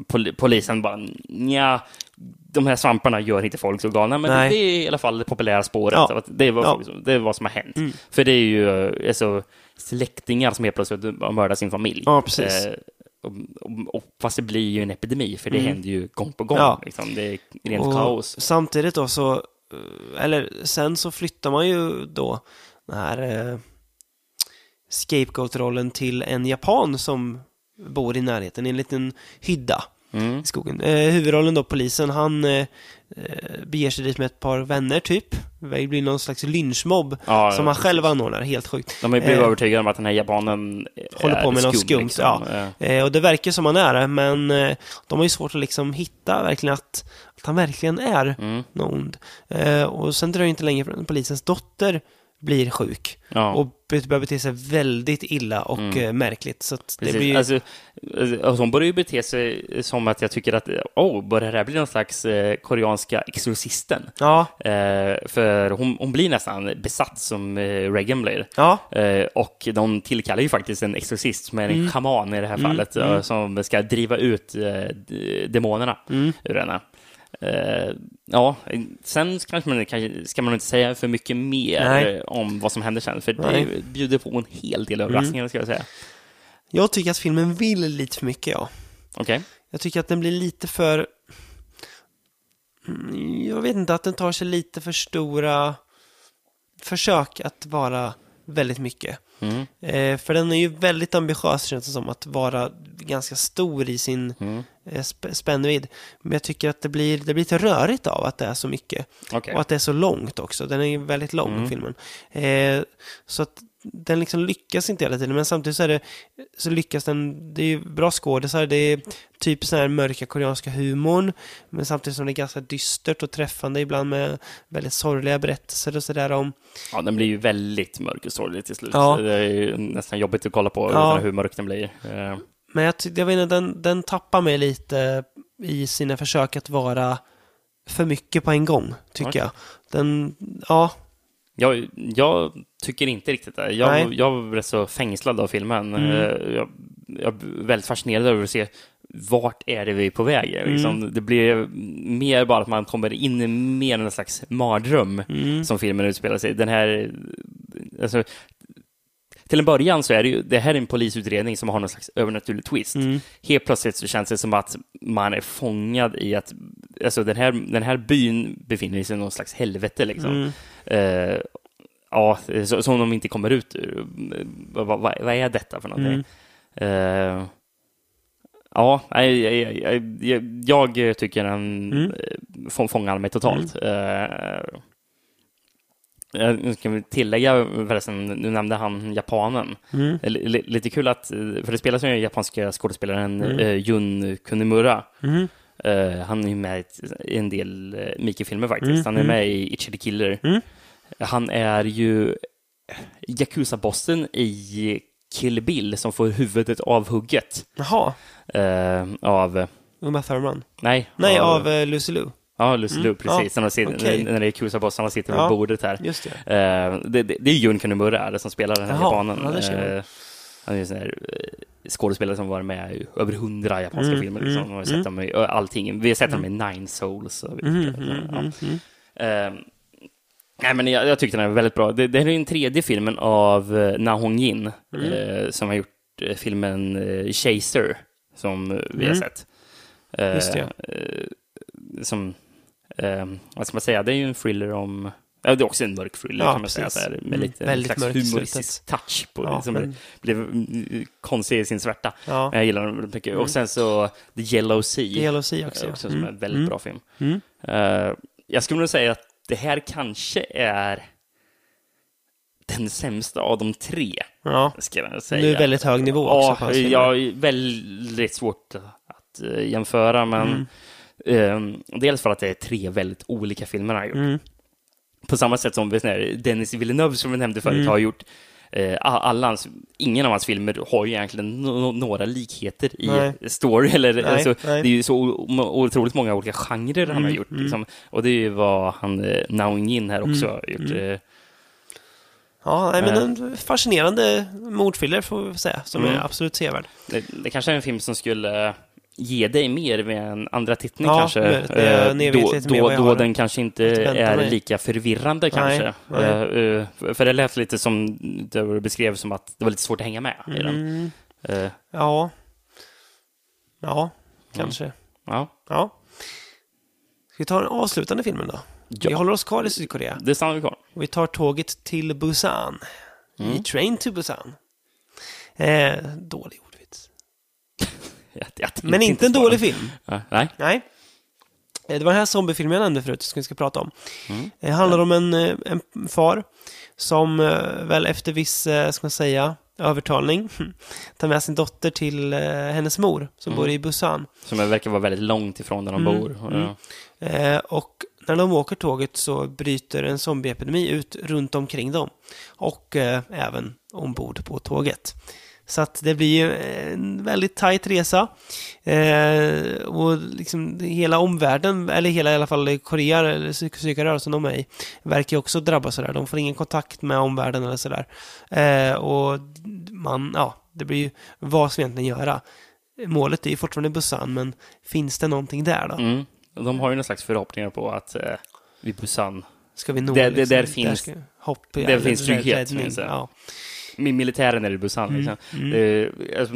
Pol, polisen bara, ja, de här svamparna gör inte folk så galna, men Nej. det är i alla fall det populära spåret. Ja. det, är vad, Ja. det är vad som har hänt. Mm. För det är ju eh, alltså, släktingar som helt plötsligt har mördat sin familj. Ja, precis. Eh, och, och, och, fast det blir ju en epidemi, för det Mm. händer ju gång på gång. Ja. Liksom. Det är rent Och kaos. Samtidigt då så, eh, Eh, eller sen så flyttar man ju då den här eh, scapegoat-rollen till en japan som bor i närheten i en liten hydda. Mm. i skogen. Eh, huvudrollen då, polisen, han eh, eh, beger sig dit med ett par vänner typ. Det blir någon slags lynchmobb Ja, som han själv anordnar, helt sjukt. De blivit Eh, övertygade om att den här japanen Håller på med något skum, skumt, liksom. ja. Eh, Eh, och det verkar som han är det, men eh, de har ju svårt att liksom hitta verkligen att, att han verkligen är Mm. någon ond. Eh, och sen dröjer det inte länge förrän polisens dotter blir sjuk Ja, och börjar bete sig väldigt illa och Mm. eh, märkligt. Så det precis. blir. Alltså, alltså, hon börjar ju bete sig som att jag tycker att, oh, börjar det här bli någon slags eh, koreanska exorcisten? ja, Eh, för hon, hon blir nästan besatt som eh, Reagan blir. ja, Eh, och de tillkallar ju faktiskt en exorcist som är en Mm. shaman i det här fallet, eh, som ska driva ut eh, demonerna Mm. ur henne. Eh, ja, sen kanske man, kanske ska man inte säga för mycket mer Nej. om vad som händer sen, för Nej. det bjuder på en hel del överraskningar, ska jag säga. jag tycker att filmen vill lite för mycket, ja. Okej. Jag tycker att den blir lite för... Mm, Jag vet inte, att den tar sig lite för stora försök att vara väldigt mycket. Mm. Eh, för den är ju väldigt ambitiös känns det som, att vara ganska stor i sin Mm. eh, sp- spännvidd. Men jag tycker att det blir, det blir lite rörigt av att det är så mycket. Okej. Och att det är så långt också. Den är ju väldigt lång, Mm. filmen. Eh, så att den liksom lyckas inte hela tiden, men samtidigt så, det, så lyckas den, det är ju bra skådisar, det är typ sån här mörka koreanska humorn, men samtidigt som det är ganska dystert och träffande ibland med väldigt sorgliga berättelser och sådär om, Ja, den blir ju väldigt mörk och sorglig till slut. Ja. Det är ju nästan jobbigt att kolla på Ja. hur mörk den blir. Eh, men jag, jag vet inte, den, den tappar mig lite i sina försök att vara för mycket på en gång, tycker Okej. jag. Den, ja, Jag, jag tycker inte riktigt det. Nej. Jag, jag var rätt så fängslad av filmen. Mm. Eh, Jag, jag är väldigt fascinerad över att se vart är det vi är på väg. Mm. Liksom, det blir mer bara att man kommer in i mer en slags mardröm mm, som filmen utspelar sig. Den här, alltså, till en början så är det ju, det här är en polisutredning som har någon slags övernaturlig twist. mm, Helt plötsligt så känns det som att man är fångad i att, alltså den här, den här byn befinner sig i någon slags helvete liksom. mm. Eh, ja, som de inte kommer ut ur. Vad, vad, vad är detta för någonting? Mm. Eh, ja, jag, jag, jag, jag tycker den Mm. mm. fångar mig totalt. Eh, jag ska vi tillägga förresten, nu nämnde han japanen. Mm. L- li- lite kul att, för det spelas ju den japanska skådespelaren Mm. eh, Jun Kunimura. Mm. Eh, han är ju med i en del uh, Miki-filmer faktiskt. Mm, Han är mm. med i Itchy the Killer. Mm. Han är ju Yakuza-bossen i Kill Bill som får huvudet avhugget Jaha, eh, av... Uma Thurman. Nej, Nej, av eh, Lucy Liu. Ja, Lucy Mm, Liu, precis. ja, när, de sitter, okej. när det är Yakuza-bossarna sitter vid Ja. bordet här. Just det. Eh, det, det, det är Jun Kunimura det som spelar den här Jaha, japanen. ja. Eh, han är en sån här eh, skådespelare som varit med i över hundra japanska Mm, filmer. Liksom. mm, Vi har sett mm. dem i allting. Vi har sett dem i Nine Souls. Och, Mm, ja. mm, mm, mm. Nej, men jag, jag tyckte den är väldigt bra. Det, det här är den tredje filmen av Na Hong Jin Mm. som har gjort filmen Chaser, som vi har Mm. sett. Just det. som, eh, vad ska man säga, det är ju en thriller om Ja, det är också en mörk thriller Ja, kan man säga, precis. så här, med Mm, lite väldigt slags humoristisk touch på Ja, det, som men- blev mm, konstig i sin svärta. Ja. Men jag gillar den mycket. Och sen så The Yellow Sea. The Yellow Sea också. Eh, också som Mm. en väldigt Mm. bra film. Mm. Eh, jag skulle nog säga att det här kanske är den sämsta av de tre. Ja. Ska jag säga. Nu är det väldigt hög nivå också Ja, filmer. ja, väldigt svårt att eh, jämföra, men Mm. eh, dels för att det är tre väldigt olika filmer han har gjort. Mm. På samma sätt som Dennis Villeneuve, som vi nämnde förut, Mm. har gjort eh, alla hans, ingen av hans filmer har ju egentligen no- några likheter i Nej. story. Eller, Nej, alltså, nej. Det är ju så otroligt många olika genrer han har Mm, gjort. mm. Liksom. Och det är ju vad han, eh, Nao Yin här också Mm, har gjort. mm. Eh, Ja, nej, men en fascinerande mordthriller får vi säga, som Mm. är absolut sevärd. Det, det kanske är en film som skulle ge dig mer vid en andra tittning Ja, kanske. Det Eh, vet då då, då den kanske inte är mig. lika förvirrande kanske. nej. Eh, eh, för det lät lite som det du beskrev som att det var lite svårt att hänga med i den. Mm. Ja. Ja, kanske. ja. Ja. Ska vi ta den avslutande filmen då? Ja. Vi håller oss kvar i Sydkorea. Det stannar vi kvar. Vi tar tåget till Busan. Mm. I Train to Busan. Eh, dålig ordvits. Jag, jag tänkte Men inte en dålig film. Nej. Nej. Eh, Det var den här zombiefilmen jag nämnde förut, som vi ska prata om. Mm. Det handlar om en, eh, en far som eh, väl efter viss, eh, ska man säga, övertalning tar med sin dotter till eh, hennes mor som Mm. bor i Busan. Som verkar vara väldigt långt ifrån där de Mm, bor. mm. Eh, och när de åker tåget så bryter en zombieepidemi ut runt omkring dem. Och eh, även ombord på tåget. Så att det blir ju en väldigt tajt resa. Eh, och liksom hela omvärlden, eller hela i alla fall Korea, eller psyk- psykarörelsen de är i, verkar ju också drabbas sådär. De får ingen kontakt med omvärlden eller sådär. Eh, och man, ja, det blir ju vad ska vi egentligen göra? Målet är ju fortfarande Busan, men finns det någonting där då? Mm. De har ju någon slags förhoppningar på att eh, vid Busan, Ska vi nå Det- det- liksom, där finns- ska, hopp, där finns trygghet, räddning. finns det. Ja. Med militären är i Busan. Mm, Liksom. mm. Eh, alltså,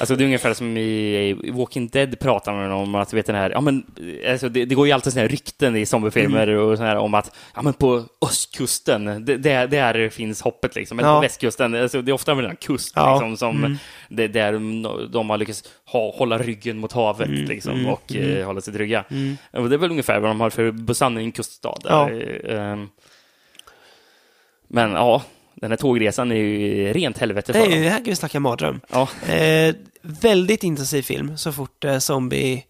alltså det är ungefär som i, Walking Dead pratar man om att, vet den här, ja men, eh, alltså det, det går ju alltid såna här rykten i zombiefilmer Mm. och sån här om att, ja men på östkusten, det, där, där finns hoppet liksom, men Ja. på västkusten, alltså det är ofta en kust Ja. liksom, som, Mm. det, där de, har lyckats ha, hålla ryggen mot havet Mm, liksom, mm, och eh, mm. hålla sig trygga. Mm. Och det är väl ungefär vad de har för en kuststad. Där. Ja. Ehm, men ja, den här tågresan är ju rent helvete Det för är ju, dem. här kan vi snacka mardröm. Ja, Eh, väldigt intensiv film så fort eh, zombie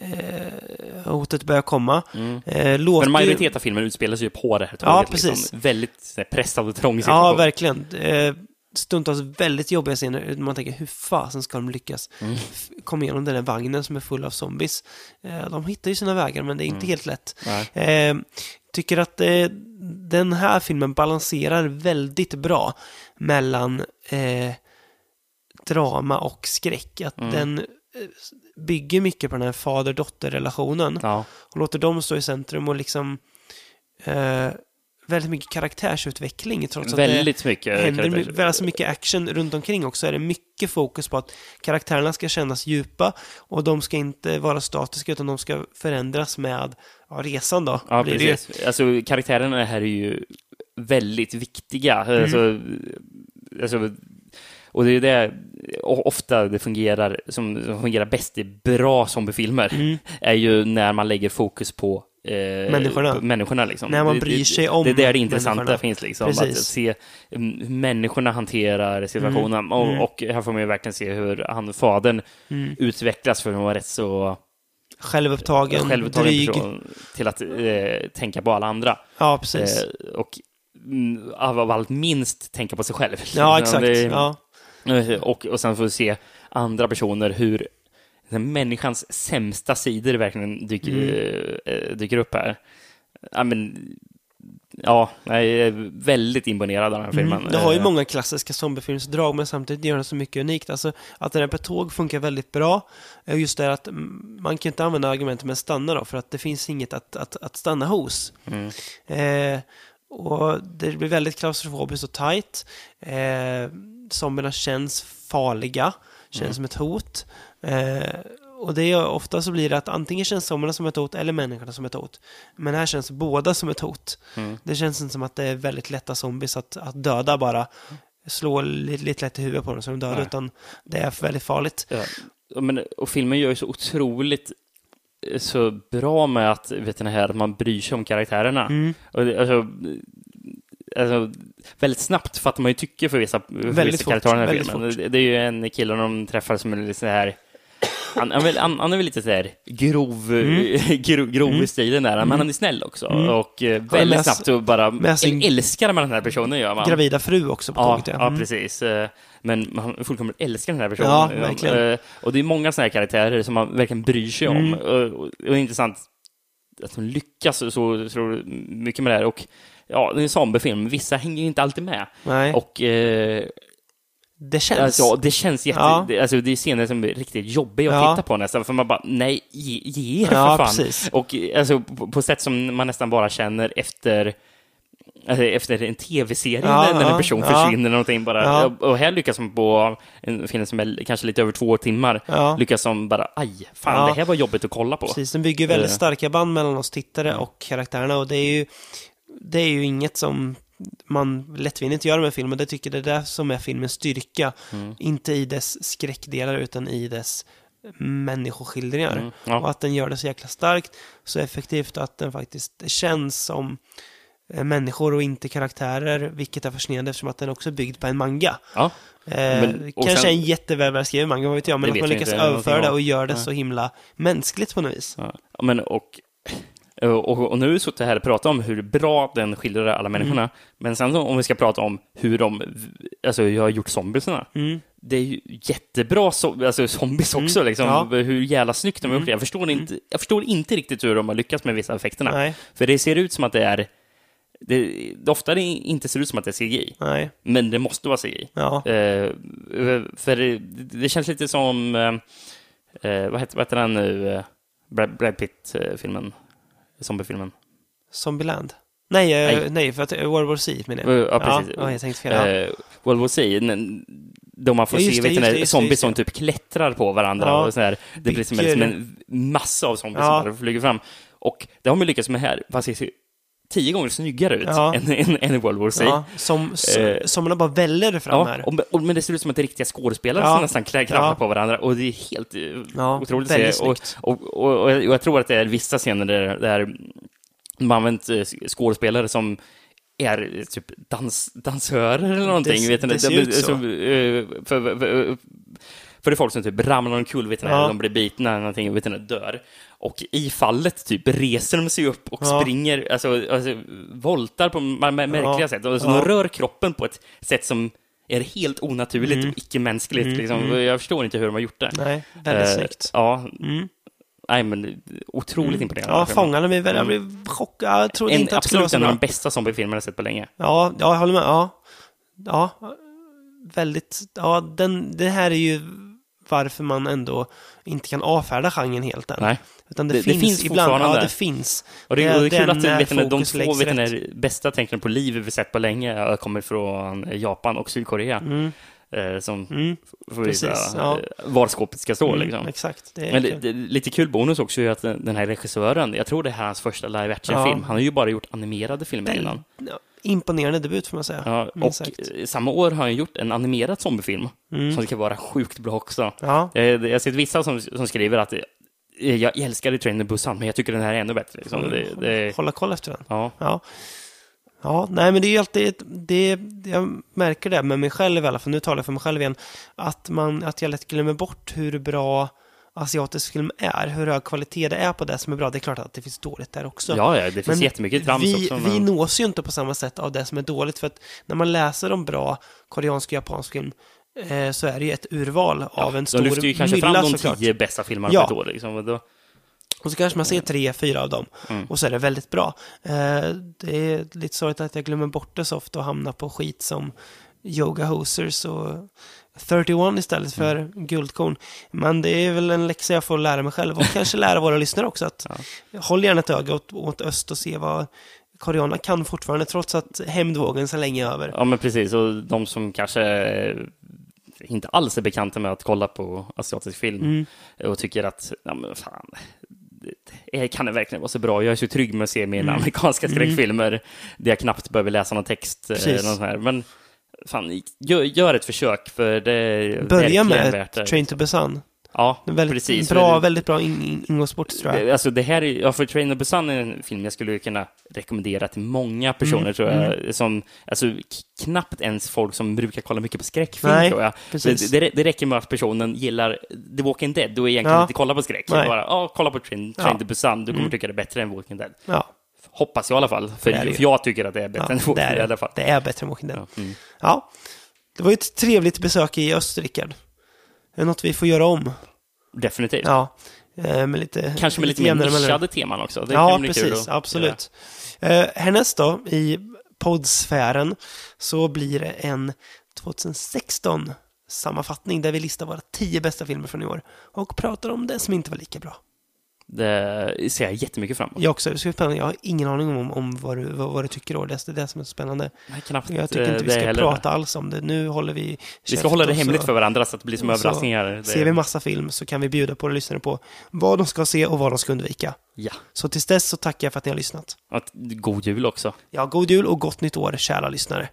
eh, hotet börjar komma. mm. Eh, låter Men ju- majoritet av filmen utspelar sig ju på det här tåget. Ja, precis. Liksom. Väldigt här, pressad och trång Ja, situation. verkligen. Eh, stundtals väldigt jobbiga scener. Man tänker, hur fasen ska de lyckas Mm. komma igenom den där vagnen som är full av zombies? Eh, de hittar ju sina vägar, men det är inte Mm. helt lätt. Nej. Eh, tycker att eh, den här filmen balanserar väldigt bra mellan eh, drama och skräck. Att Mm. den eh, bygger mycket på den här fader-dotter-relationen Ja, och låter dem stå i centrum och liksom eh, väldigt mycket karaktärsutveckling trots att det väldigt mycket. händer väldigt mycket action runt omkring också. Är det mycket fokus på att karaktärerna ska kännas djupa och de ska inte vara statiska utan de ska förändras med ja, resan då. Ja, blir det precis. Alltså, karaktärerna här är ju väldigt viktiga. Mm. Alltså, alltså, och det är det, ofta det fungerar, som, som fungerar bäst i bra zombiefilmer, Mm. är ju när man lägger fokus på eh, Människorna. människorna liksom. När man Det- bryr det, sig om Det är där det intressanta finns, liksom. Precis. Att se mm, hur människorna hanterar situationen. Mm. Och, Mm. och här får man ju verkligen se hur han, fadern Mm. utvecklas för att vara rätt så Självupptagen, självupptagen dryg. person till att eh, tänka på alla andra. Ja, precis. Eh, och mm, av allt minst tänka på sig själv. ja, exakt. Det- Ja. Och, och sen får vi se andra personer, hur människans sämsta sidor verkligen dyker, Mm. eh, dyker upp här. Ja, men, ja, jag är väldigt imponerad av den här filmen. Mm. Det har ju Eh, många klassiska zombiefilmsdrag, men samtidigt gör den så mycket unikt. Alltså, att den är på tåg funkar väldigt bra. Eh, Just det att mm, man kan inte använda argumentet med stanna då, för att det finns inget att, att, att stanna hos. Mm. Eh, och det blir väldigt klaustrofobiskt och tight. Eh, zombierna känns farliga, känns Mm. som ett hot. Eh, och det är ofta så blir det att antingen känns zombierna som ett hot eller människorna som ett hot. Men här känns båda som ett hot. Mm. Det känns inte som att det är väldigt lätta zombies att, att döda bara. Slå lite, lite lätt i huvudet på dem så de dör, Nej. utan det är väldigt farligt. Ja, men, och filmen gör ju så otroligt så bra med att, vet ni här, att man bryr sig om karaktärerna. Mm. Och alltså, alltså, väldigt snabbt fattar man ju tycke för vissa, för Väldigt vissa karaktärer i den här filmen. det är ju en kille de träffar som är lite så här han, han, är väl- han, han är väl lite sådär grov, Mm. grov, grov i stilen där, men han är snäll också. Och eh, väldigt s- snabbt och bara älskar man den här personen, gör man. Gravida fru också på Ja, tåget. ja, Mm. precis. Eh, Men man fullkomligt älskar den här personen. Ja, verkligen. Eh, Och det är många sådana här karaktärer som man verkligen bryr sig om. Mm. Och, det är intressant att de lyckas så, så, mycket med det här. Och ja, det är en zombiefilm. Vissa hänger inte alltid med. Nej, Och eh, det känns. alltså, det känns jätte... Ja. Alltså, det är scener som är riktigt jobbiga att Ja. titta på nästan. För man bara, nej, ge, ge er Ja, för fan. precis. Och alltså, på, på sätt som man nästan bara känner efter alltså, efter en tv-serie Ja, när en ja, person ja. försvinner eller någonting bara. Ja. Och här lyckas man på en film som är kanske lite över två timmar, Ja. lyckas som bara, aj, fan Ja. det här var jobbigt att kolla på. Precis, den bygger väldigt Eh. starka band mellan oss tittare och karaktärerna och det är ju, det är ju inget som man lättvindigt gör med filmen. Det tycker det är det som är filmens styrka. Mm. Inte i dess skräckdelar utan i dess människoskildringar. Mm, ja. Och att den gör det så jäkla starkt, så effektivt att den faktiskt känns som eh, människor och inte karaktärer, vilket är fascinerande eftersom att den också är byggd på en manga. Ja. Eh, Men- och kanske sen- en jättevälskriven manga, vad vet jag, men att man lyckas överföra det och gör det Nej. så himla mänskligt på något vis. Ja, men och, och, och nu har vi suttit här och pratat om hur bra den skildrar alla människorna, Mm. men sen om vi ska prata om hur de alltså, har gjort zombiesarna. Mm. Det är ju jättebra so alltså, zombies också, liksom. ja. hur jävla snyggt de har gjort det. Jag förstår, inte, jag förstår inte riktigt hur de har lyckats med vissa effekterna. Nej. För det ser ut som att det är... Det, det ofta det inte ser ut som att det är CGI, Nej. men det måste vara CGI. Ja. Eh, för det, det känns lite som... Eh, eh, vad, heter, vad heter den nu? Eh, Brad, Brad Pitt-filmen? Zombiefilmen? Zombieland? Nej, eh, Nej. nej. för att eh, World War Z menar jag. Ja, precis. Ja, jag tänkte fel. Ja. Eh, World War n- då man får Ja, se det, vet det, zombies som typ klättrar på varandra Ja. och så här. Det blir som, en- Bygger- som en massa av zombies som flyger fram. Och det har man lyckats med här, fast tio gånger snyggare ut Ja. än, än, än World War Z. Ja, som, Eh, som man bara väller fram Ja, här. och, och, men det ser ut som att det är riktiga skådespelare Ja. som nästan kraschar Ja. på varandra och det är helt eh, Ja, otroligt väldigt. Och, och, och, och, jag tror att det är vissa scener där, där man använt eh, skådespelare som är eh, typ dans, dansörer eller någonting. Det- vet ni, det ser de- ut så. som, eh, för, för, för det är folk som typ ramlar omkull, vet ni, Ja. de blir bitna eller någonting, vet ni, dör. Och i fallet typ reser de sig upp och Ja. springer, alltså, alltså voltar på märkliga Ja. sätt. Och så Ja. de rör kroppen på ett sätt som är helt onaturligt Mm. och icke-mänskligt. liksom. Jag förstår inte hur de har gjort det. Nej, väldigt Eh, snyggt. Ja, Mm. nej men otroligt imponerande. Ja, fångarna mig väl. Jag blev chockad. Jag trodde En, inte att det skulle vara absolut så en av de bästa zombiefilmerna jag sett på länge. Ja, ja, jag håller med. Ja, ja väldigt. Ja, den, det här är ju varför man ändå inte kan avfärda genren helt än. Nej. Utan det, Det- det finns, finns ibland. Ja, det finns. Och det, och det är kul att när vet de två vet ni, bästa tecknen på liv vi sett på länge kommer från Japan och Sydkorea. Eh, som Mm, får visa ja. eh, var skåpet ska stå. mm, liksom. Exakt. Är Men kul. lite kul bonus också är att den den här regissören, jag tror det är hans första live action-film. Ja. Han har ju bara gjort animerade filmer innan. Ja, imponerande debut får man säga. Ja, och sagt. samma år har han gjort en animerad zombiefilm som ska vara sjukt bra också. Ja, Eh, Jag har sett vissa som, som skriver att eh, jag älskade Train Busan, men jag tycker den här är ännu bättre. Liksom. Det, det, hålla koll efter den. ja. Ja. Ja, nej men det är ju alltid, det, jag märker det med mig själv i alla fall, nu talar jag för mig själv igen, att, man, att jag lätt glömmer bort hur bra asiatisk film är, hur hög kvalitet det är på det som är bra. Det är klart att det finns dåligt där också. ja, ja, det finns jättemycket trams vi, också. Vi Men, nås ju inte på samma sätt av det som är dåligt, för att när man läser om bra koreansk och japansk film eh, så är det ju ett urval av en de stor lyfter ju kanske fram mylla de såklart. tio bästa filmerna Ja. på ett år. Liksom. Och då, Och så kanske man ser tre, fyra av dem Mm. och så är det väldigt bra. Eh, det är lite sorgligt att jag glömmer bort det så ofta och hamnar på skit som Yoga Hosers och 31 istället för Mm. Guldkorn. Men det är väl en läxa jag får lära mig själv och kanske lära våra lyssnare också att håll gärna ett öga åt, åt öst och se vad koreanerna kan fortfarande, trots att hämndvågen så länge är över. Ja, men precis. Och de som kanske inte alls är bekanta med att kolla på asiatisk film Mm. och tycker att, ja men fan, det- kan det verkligen vara så bra? Jag är så trygg med att se mina amerikanska skräckfilmer där jag knappt behöver läsa någon text. eh, Mm. Någon här. Men fan, gör, gör ett försök, för det är Börja med värt. Train to Busan. Ja, väldigt precis. bra, väldigt bra in- in- ingångsport tror jag. Alltså det här är, ja, för Train to Busan är en film jag skulle kunna rekommendera till många personer Mm, tror jag. Som, alltså knappt ens folk som brukar kolla mycket på skräckfilm Nej, tror jag. precis. Det, det, det räcker med att personen gillar The Walking Dead och egentligen Ja. inte kolla på skräck. Nej. Bara, ja, kolla på Train, Train Ja. Mm. to Busan, du kommer tycka det är bättre än Walking Dead. Ja, Hoppas jag i alla fall, för, Det är det jag tycker att det är bättre ja än Walking är, Dead i alla det. fall. det är bättre än Walking Dead. Ja, mm. Ja, det var ju ett trevligt besök i öst, Rickard. Det är något vi får göra om. Definitivt. Ja, eh, med lite, Kanske med lite mer jämnare mellanrum. nischade teman också. Det ja, precis. Absolut. Eh, härnäst då, i poddsfären, så blir det en 2016 sammanfattning där vi listar våra tio bästa filmer från i år och pratar om det som inte var lika bra. Det ser jag jättemycket fram emot. Jag också, spännande. Jag har ingen aning om, om vad, du, vad, vad du tycker och det är det som är så spännande. Nej, knappt Jag tycker eh, inte vi det ska prata alls om det. Nu håller vi Vi ska hålla det hemligt så- för varandra så att det blir som överraskningar. Det... Ser vi massa film så kan vi bjuda på och lyssna på vad de ska se och vad de ska undvika. Ja. Så tills dess så tackar jag för att ni har lyssnat. Att, god jul också. Ja, god jul och gott nytt år, kära lyssnare.